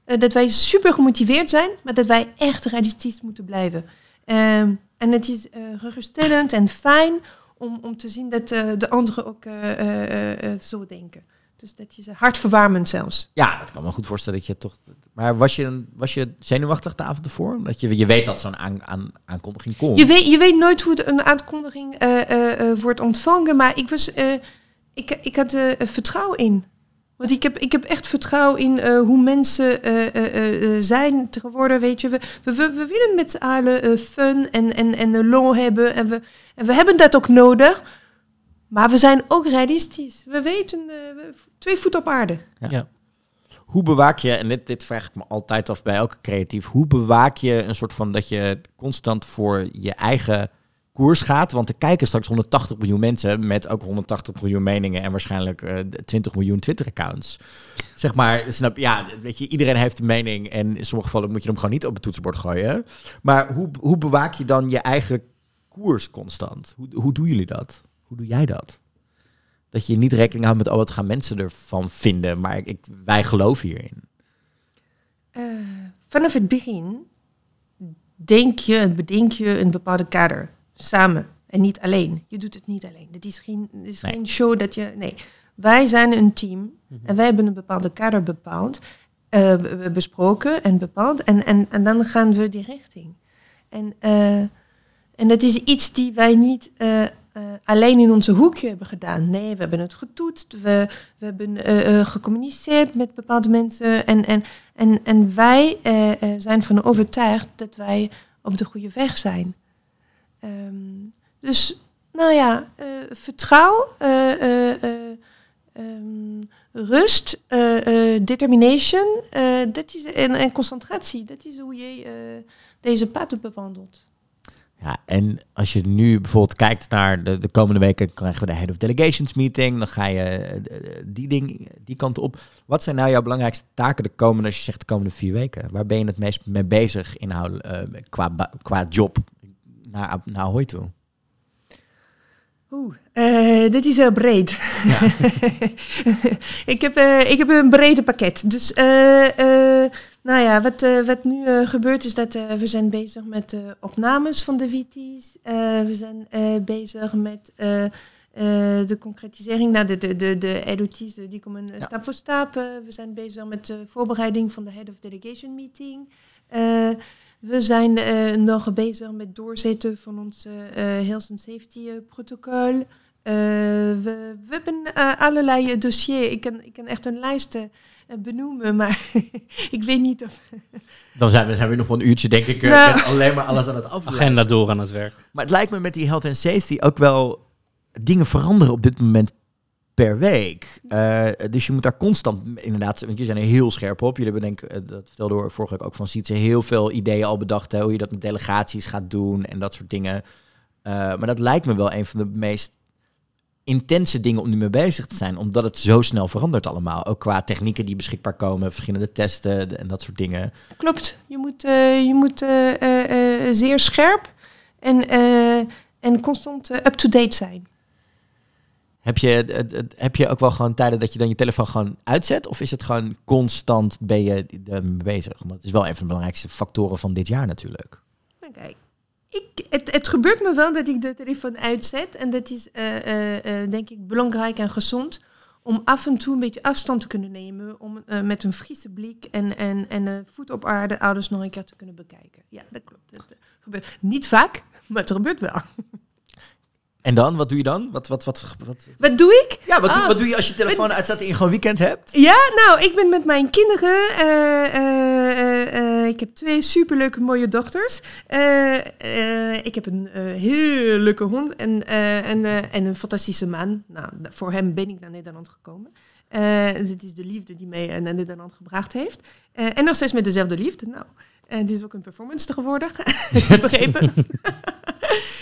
dat wij super gemotiveerd zijn, maar dat wij echt realistisch moeten blijven. Ehm, en het is eh geruststellend en fijn om, om te zien dat eh, de anderen ook eh, zo denken. Dus dat is hartverwarmend zelfs. Ja, dat kan me goed voorstellen dat je toch. Maar was je, was je zenuwachtig de avond ervoor? Omdat je, je weet dat zo'n aan, aan, aankondiging komt. Je weet, je weet nooit hoe een aankondiging wordt ontvangen, maar ik, was, ik, ik had er vertrouwen in. Want ik heb, ik heb echt vertrouwen in eh, hoe mensen eh, eh, zijn tegenwoordig, weet je. We, we, willen met z'n allen fun en, en, en lol hebben. En we, en we hebben dat ook nodig. Maar we zijn ook realistisch. We weten, eh, we- twee voet op aarde. Ja. Ja. Hoe bewaak je, en dit, dit vraag ik me altijd af bij elke creatief, hoe bewaak je een soort van dat je constant voor je eigen koers gaat? Want er kijken straks 180 miljoen mensen met ook 180 miljoen meningen en waarschijnlijk eh, 20 miljoen Twitter-accounts. Zeg maar, snap, ja, weet je, iedereen heeft een mening en in sommige gevallen moet je hem gewoon niet op het toetsenbord gooien. Maar hoe, hoe bewaak je dan je eigen koers constant? Hoe, hoe doen jullie dat? Hoe doe jij dat? Dat je niet rekening houdt met, oh, wat gaan mensen ervan vinden? Maar ik, wij geloven hierin. Eh, vanaf het begin denk je en bedenk je een bepaalde kader. Samen. En niet alleen. Je doet het niet alleen. Dit is geen, dit is Nee. geen show dat je... Nee. Wij zijn een team. En wij hebben een bepaalde kader bepaald. be- be- besproken en bepaald. En, en, en dan gaan we die richting. En, eh, en dat is iets die wij niet eh, alleen in onze hoekje hebben gedaan. Nee, we hebben het getoetst. We, we hebben gecommuniceerd met bepaalde mensen. En, en, en, en wij zijn van overtuigd dat wij op de goede weg zijn. Ehm, dus, nou ja, eh, vertrouw, eh, eh, eh, ehm, rust, determination dat is, en, en concentratie. Dat is hoe je deze pad bewandelt. Ja, en als je nu bijvoorbeeld kijkt naar de, de komende weken, krijgen we de Head of Delegations meeting. Dan ga je die, ding, die kant op. Wat zijn nou jouw belangrijkste taken de komende, als je zegt de komende vier weken? Waar ben je het meest mee bezig inhoud, eh, qua, qua job naar, naar Ahoy toe? Oeh, eh, dit is heel breed. ik, heb, eh, ik heb een brede pakket. Dus, eh, eh, nou ja, wat, eh, wat nu eh, gebeurt is dat eh, we zijn bezig met de opnames van de VT's. Eh, we zijn eh, bezig met eh, eh, de concretisering. Nou, de, de, de, de LOT's eh, die komen eh, Ja. stap voor stap. Eh, we zijn bezig met de voorbereiding van de Head of Delegation meeting. We zijn eh, nog bezig met doorzetten van ons eh, eh, health and safety protocol. Eh, we, we hebben allerlei dossiers. Ik kan, ik kan echt een lijst benoemen, maar ik weet niet of... Dan zijn we, zijn we nog wel een uurtje, denk ik, Nou. met alleen maar alles aan het aflezen. Agenda door aan het werk. Maar het lijkt me met die health and safety ook wel dingen veranderen op dit moment per week. Eh, dus je moet daar constant, inderdaad, want jullie zijn er heel scherp op. Jullie hebben denk ik, eh, dat vertelde hoor vorige week ook van Sietse, heel veel ideeën al bedacht, hè, hoe je dat met delegaties gaat doen en dat soort dingen. Eh, maar dat lijkt me wel een van de meest intense dingen om nu mee bezig te zijn, omdat het zo snel verandert allemaal. Ook qua technieken die beschikbaar komen, verschillende testen en dat soort dingen. Klopt, je moet, je moet zeer scherp en, en constant up-to-date zijn. Heb je, heb je ook wel gewoon tijden dat je dan je telefoon gewoon uitzet? Of is het gewoon constant ben je ermee bezig? Want het is wel een van de belangrijkste factoren van dit jaar natuurlijk. Nou, kijk, ik, het, het gebeurt me wel dat ik de telefoon uitzet. En dat is, eh, eh, eh, denk ik, belangrijk en gezond. Om af en toe een beetje afstand te kunnen nemen. Om met een frisse blik en, en, en voet op aarde ouders nog een keer te kunnen bekijken. Ja, dat klopt. Dat gebeurt niet vaak, maar het gebeurt wel. En dan, wat doe je dan? Wat, wat, wat, wat, Wat doe ik? ja, wat, doe, Ah. wat doe je als je telefoon uitzet en je gewoon weekend hebt? Ja, nou, ik ben met mijn kinderen. eh, eh, eh, ik heb twee superleuke mooie dochters. Ik heb een heel leuke hond en, en, en een fantastische man. Nou, voor hem ben ik naar Nederland gekomen. Dit is de liefde die mij naar Nederland gebracht heeft. En nog steeds met dezelfde liefde. Nou, en dit is ook een performance geworden. Begrepen?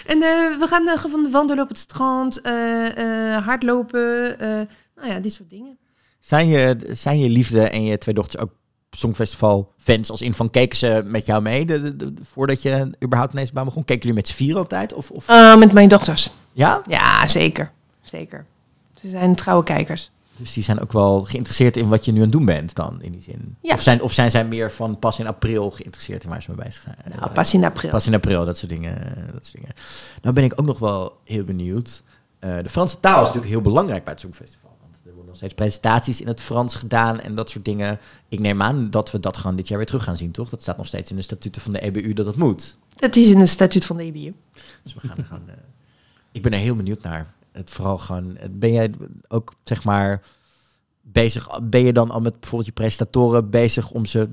en eh, we gaan eh, gewoon wandelen op het strand, eh, eh, hardlopen. eh, nou ja, dit soort dingen. Zijn je, zijn je liefde en je twee dochters ook Songfestival fans? Als in van keken ze met jou mee de, de- de- voordat je überhaupt ineens baan begon? Keken jullie met z'n vier altijd? Of, of, met mijn dochters. ja? Ja, zeker. Zeker. Ze zijn trouwe kijkers. Dus die zijn ook wel geïnteresseerd in wat je nu aan het doen bent dan, in die zin. Ja. Of, zijn, of zijn zij meer van pas in april geïnteresseerd in waar ze mee bezig zijn? Nou, pas in april. Pas in april, dat soort dingen. Dat soort dingen. Nou ben ik ook nog wel heel benieuwd. Eh, de Franse taal is natuurlijk heel belangrijk bij het Songfestival. Want er worden nog steeds presentaties in het Frans gedaan en dat soort dingen. Ik neem aan dat we dat gewoon dit jaar weer terug gaan zien, toch? Dat staat nog steeds in de statuten van de EBU dat het moet. Dat is in het statuut van de EBU. Dus we gaan er gewoon... eh, ik ben er heel benieuwd naar. Het vooral gewoon... Ben jij ook, zeg maar, bezig... Ben je dan al met bijvoorbeeld je presentatoren bezig om ze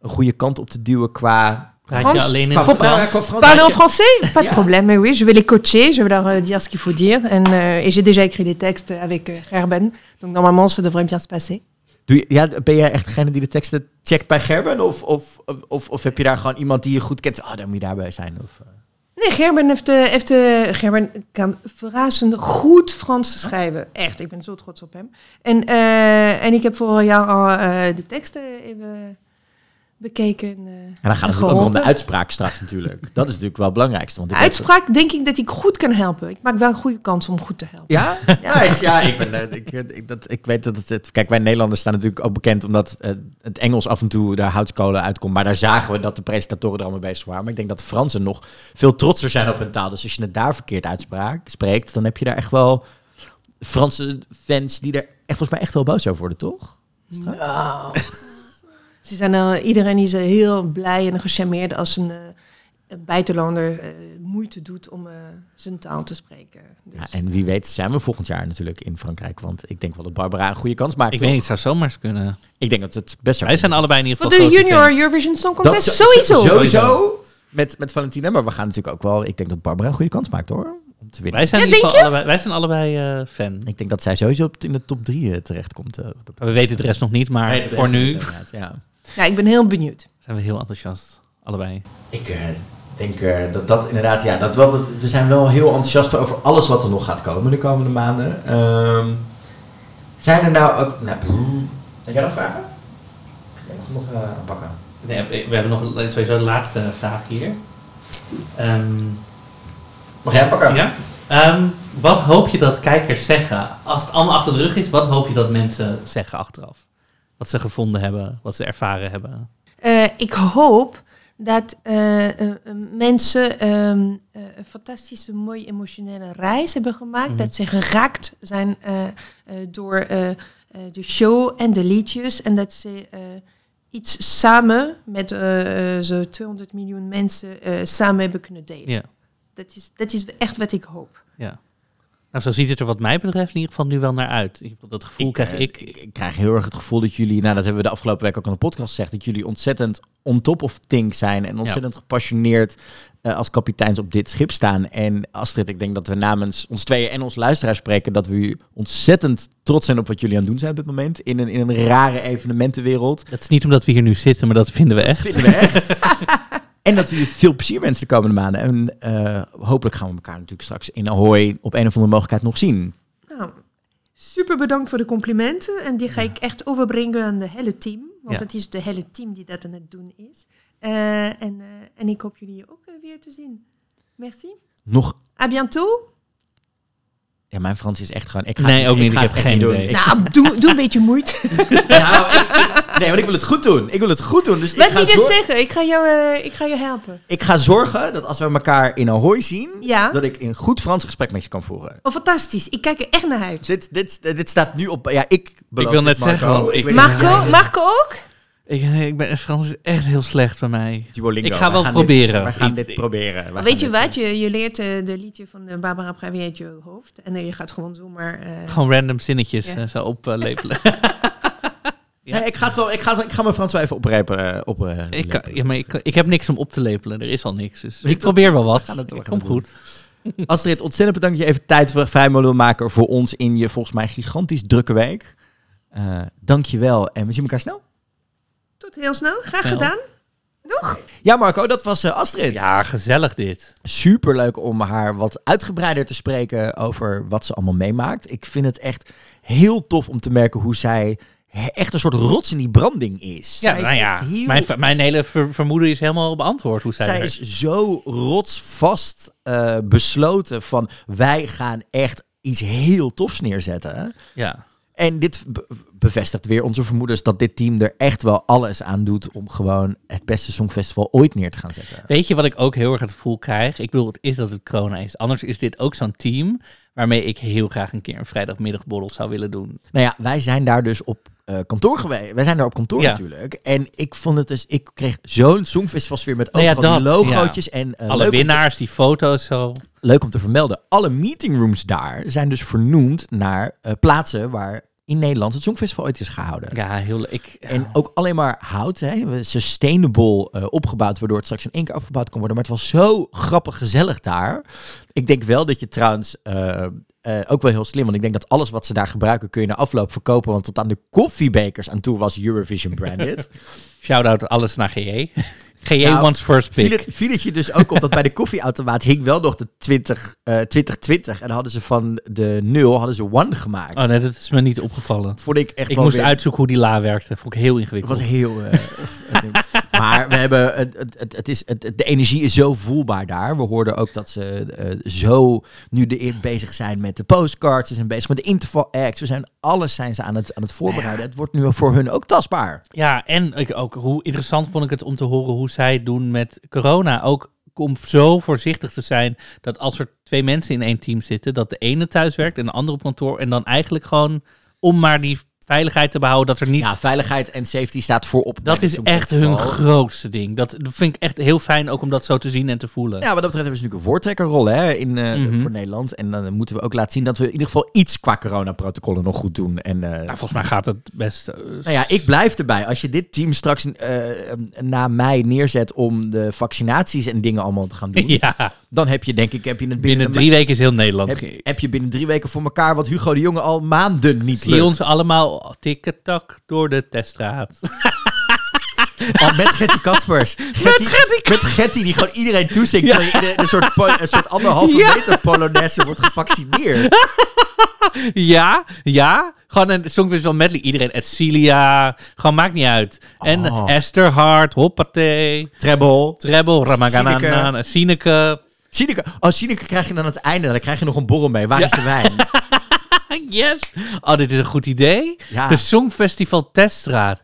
een goede kant op te duwen qua... Frans? alleen in? Parle en français Pas de problème. Mais oui, je vais les coacher. Je vais leur euh, dire ce qu'il faut dire. En, euh, et j'ai déjà écrit des textes avec euh, Gerben. Donc normalement, ça devrait bien se passer. Doe je, ja, ben jij echt degene die de teksten checkt bij Gerben? Of, of, of, of heb je daar gewoon iemand die je goed kent? Oh, dan moet je daarbij zijn. Of, eh. Nee, Gerben, heeft, eh, heeft, eh, Gerben kan verrassend goed Frans schrijven. Echt, ik ben zo trots op hem. En, eh, en ik heb vorig jaar al eh, de teksten even bekeken. En, eh, En dan gaat het ook om de uitspraak straks natuurlijk. Dat is natuurlijk wel het belangrijkste. Want De uitspraak denk ik dat ik goed kan helpen. Ik maak wel een goede kans om goed te helpen. Ja? Ja. Nice. Ja, ik, ben, eh, ik, ik, dat, ik weet dat het. Kijk, wij Nederlanders staan natuurlijk ook bekend omdat eh, het Engels af en toe de houtskolen uitkomt. Maar daar zagen we dat de presentatoren er allemaal bezig waren. Maar ik denk dat de Fransen nog veel trotser zijn op hun taal. Dus als je het daar verkeerd uitspraak spreekt, dan heb je daar echt wel Franse fans die er echt volgens mij echt wel boos over worden, toch? Nou. Ze zijn, eh, iedereen is eh, heel blij en gecharmeerd als een, eh, een buitenlander eh, moeite doet om eh, zijn taal te spreken. Dus. Ja, en wie weet zijn we volgend jaar natuurlijk in Frankrijk. Want ik denk wel dat Barbara een goede kans maakt. Ik toch? weet niet, het zou zomaar kunnen. Ik denk dat het best zou Wij zijn allebei in ieder Voor geval de grote Junior fans. Eurovision Song Dat Contest, zo- sowieso. Sowieso. Met, met Valentina. Maar we gaan natuurlijk ook wel... Ik denk dat Barbara een goede kans maakt hoor. Om te winnen. Wij zijn, Ja, in ieder geval allebei, wij zijn allebei eh, fan. Ik denk dat zij sowieso in de top drie eh, terechtkomt. eh, wat dat We weten de rest nog niet, maar Nee, dat voor nu Ja. Ja, ik ben heel benieuwd. zijn we heel enthousiast. Allebei. Ik eh, denk eh, dat dat inderdaad... Ja, dat wel, we zijn wel heel enthousiast over alles wat er nog gaat komen de komende maanden. Ehm, zijn er nou ook... Nou, heb jij nog vragen? Ik mag nog pakken. Nee, we hebben nog sowieso de laatste vraag hier. Ehm, Mag jij pakken? ja? Ehm, wat hoop je dat kijkers zeggen? Als het allemaal achter de rug is, wat hoop je dat mensen zeggen achteraf? Wat ze gevonden hebben, wat ze ervaren hebben. Eh, ik hoop dat eh, eh, mensen ehm, eh, een fantastische, mooie emotionele reis hebben gemaakt. Mhm. Dat ze geraakt zijn door de show en de liedjes. En dat ze iets samen met zo'n 200 miljoen mensen samen hebben kunnen delen. Dat, is, dat is echt wat ik hoop. ja. Nou, zo ziet het er wat mij betreft in ieder geval nu wel naar uit. In Dat gevoel krijg eh, ik. ik. krijg heel erg het gevoel dat jullie, nou dat hebben we de afgelopen week ook aan de podcast gezegd, dat jullie ontzettend on top of things zijn en ontzettend gepassioneerd eh, als kapiteins op dit schip staan. En Astrid, ik denk dat we namens ons tweeën en ons luisteraars spreken dat we ontzettend trots zijn op wat jullie aan het doen zijn op dit moment in een, in een rare evenementenwereld. Dat is niet omdat we hier nu zitten, maar dat vinden we echt. Vinden we echt. en dat we jullie veel plezier wensen de komende maanden. En eh, hopelijk gaan we elkaar natuurlijk straks in Ahoy op een of andere mogelijkheid nog zien. Nou, super bedankt voor de complimenten. En die ga ik echt overbrengen aan de hele team. Want het is de hele team die dat aan het doen is. Eh, en, eh, en ik hoop jullie ook weer te zien. Merci. Nog À bientôt. Ja, mijn Frans is echt gewoon... Ik ga Nee, het- ook niet. ga Ik het heb geen niet doen. idee. Ik- Nou, doe, doe een beetje moeite. nou, ik- ik- nee, want ik wil het goed doen. Ik wil het goed doen. Dus ik Wat ga, wil je zor- zeggen? Ik ga, jou, eh, ik ga je helpen. ik ga zorgen dat als we elkaar in Ahoy zien... Ja. dat ik een goed Frans gesprek met je kan voeren. Oh, fantastisch. Ik kijk er echt naar uit. Dit, dit, dit staat nu op... Ja, ik beloof wil dit, net zeggen, Marco. want ik- weet- Marco, Marco ook? Ik, ik ben, Frans is echt heel slecht bij mij. Duolingo. Ik ga Wij wel proberen. Dit, wij gaan dit proberen. Weet je wat? Je, je leert eh, de liedje van de Barbara Pravi uit je hoofd. En eh, je gaat gewoon zomaar... eh, Gewoon random zinnetjes Ja. eh, zo oplepelen. Ja. Nee, ik, ga het wel, ik, ga, ik ga mijn Frans wel even oprepen. Op, eh, ik, kan- lepelen. ja, maar ik, ik heb niks om op te lepelen. Er is al niks. Dus ik probeer wel wat. het- we doen. goed. Astrid, ontzettend bedankt dat je even tijd voor- vrij wil maken voor ons in je volgens mij gigantisch drukke week. Eh Dank je wel en we zien elkaar snel. Tot heel snel. Graag Snel. gedaan. Nog? Ja Marco, dat was eh, Astrid. Ja, gezellig dit. Super leuk om haar wat uitgebreider te spreken over wat ze allemaal meemaakt. Ik vind het echt heel tof om te merken hoe zij echt een soort rots in die branding is. Ja, zij is nou ja. echt heel- Mijn, mijn hele ver- vermoeden is helemaal beantwoord hoe zij, zij is zo rotsvast eh, besloten van wij gaan echt iets heel tofs neerzetten. Ja. En dit bevestigt weer onze vermoedens dat dit team er echt wel alles aan doet om gewoon het beste songfestival ooit neer te gaan zetten. Weet je wat ik ook heel erg het gevoel krijg? Ik bedoel, het is dat het corona is. Anders is dit ook zo'n team waarmee ik heel graag een keer een vrijdagmiddagborrel zou willen doen. Nou ja, wij zijn daar dus op eh, kantoor geweest. Wij zijn daar op kantoor Ja. natuurlijk. En ik vond het dus, ik kreeg zo'n songfestival sfeer met Nou ja, overal die dat, logootjes. En eh, Alle te, winnaars, die foto's zo. leuk om te vermelden, alle meetingrooms daar zijn dus vernoemd naar eh, plaatsen waar in Nederland het Songfestival ooit is gehouden. Ja, heel ik, ja. En ook alleen maar hout, hè, sustainable eh, opgebouwd, waardoor het straks in één keer afgebouwd kan worden. Maar het was zo grappig gezellig daar. Ik denk wel dat je trouwens, eh, eh, ook wel heel slim, want ik denk dat alles wat ze daar gebruiken kun je na afloop verkopen. Want tot aan de koffiebekers aan toe was Eurovision branded. Shout-out alles naar GE. GE Nou, first pick. viel, het, viel het je dus ook op dat bij de koffieautomaat hing wel nog de 20, eh 2020. En hadden ze van de nul hadden ze one gemaakt. Oh nee, dat is me niet opgevallen. Vond ik echt Ik moest weer- uitzoeken hoe die la werkte. Vond ik heel ingewikkeld. was heel. eh, eh, maar we hebben. Het, het, het, is, het, de energie is zo voelbaar daar. We hoorden ook dat ze eh, zo nu de, bezig zijn met de postcards. Ze zijn bezig met de interval acts. We zijn alles zijn ze aan het, aan het voorbereiden. Het wordt nu voor hun ook tastbaar. Ja, en ik ook, hoe interessant vond ik het om te horen hoe zij doen met corona. Ook om zo voorzichtig te zijn dat als er twee mensen in één team zitten, dat de ene thuis werkt en de andere op kantoor. En dan eigenlijk gewoon om maar die veiligheid te behouden, dat er niet... Ja, veiligheid en safety staat voorop. dat is echt hun grootste ding. Dat, vind ik echt heel fijn ook om dat zo te zien en te voelen. Ja, wat dat betreft hebben ze natuurlijk een voortrekkerrol hè, in, eh, Mhm. voor Nederland. En dan moeten we ook laten zien dat we in ieder geval iets qua coronaprotocollen nog goed doen. En, eh, Nou, volgens mij gaat het best. eh, Nou ja, ik blijf erbij. Als je dit team straks na mei neerzet om de vaccinaties en dingen allemaal te gaan doen, ja, dan heb je denk ik heb je het binnen binnen, drie weken is heel Nederland. heb, heb je binnen drie weken voor elkaar wat Hugo de Jonge al maanden niet Zie lukt. ons allemaal tikketak door de teststraat. Oh, met Getty Kaspers. Getty, met Getty die gewoon iedereen toezingt. in Een, soort, een soort anderhalve Ja. meter polonaise wordt gevaccineerd. Ja, ja. Gewoon een songfestival medley. Iedereen, Edcilia. Gewoon maakt niet uit. En Oh. Esther Hart, Hoppatee, Treble. Treble, Ramaganana, Sineke. Sineke. Oh, Sineke krijg je dan aan het einde. Dan krijg je nog een borrel mee. Waar is de wijn? Yes. Oh, dit is een goed idee. Ja. De Songfestival Teststraat.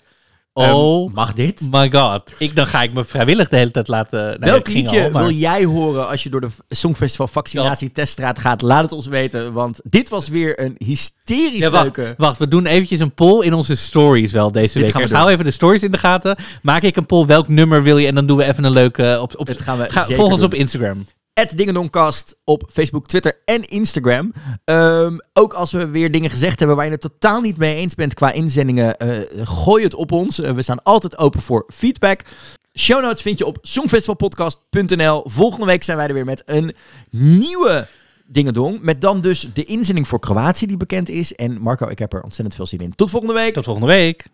Ehm, Oh mag dit? my god. Ik, dan ga ik me vrijwillig de hele tijd laten... nou, Welk liedje al, maar- wil jij horen als je door de Songfestival vaccinatie teststraat gaat? Laat het ons weten, want dit was weer een hysterisch Ja, wacht, leuke... wacht, we doen eventjes een poll in onze stories wel deze Dit week. gaan we Dus hou even de stories in de gaten. Maak ik een poll, welk nummer wil je? En dan doen we even een leuke... Op, op, Dit gaan we ga, volg ons op Instagram. Dingendongcast op Facebook, Twitter en Instagram. Ehm, ook als we weer dingen gezegd hebben waar je het totaal niet mee eens bent qua inzendingen, eh, gooi het op ons. Eh, we staan altijd open voor feedback. Show notes vind je op songfestivalpodcast.nl. Volgende week zijn wij er weer met een nieuwe Dingedong. Met dan dus de inzending voor Kroatië die bekend is. En Marco, ik heb er ontzettend veel zin in. Tot volgende week. Tot volgende week.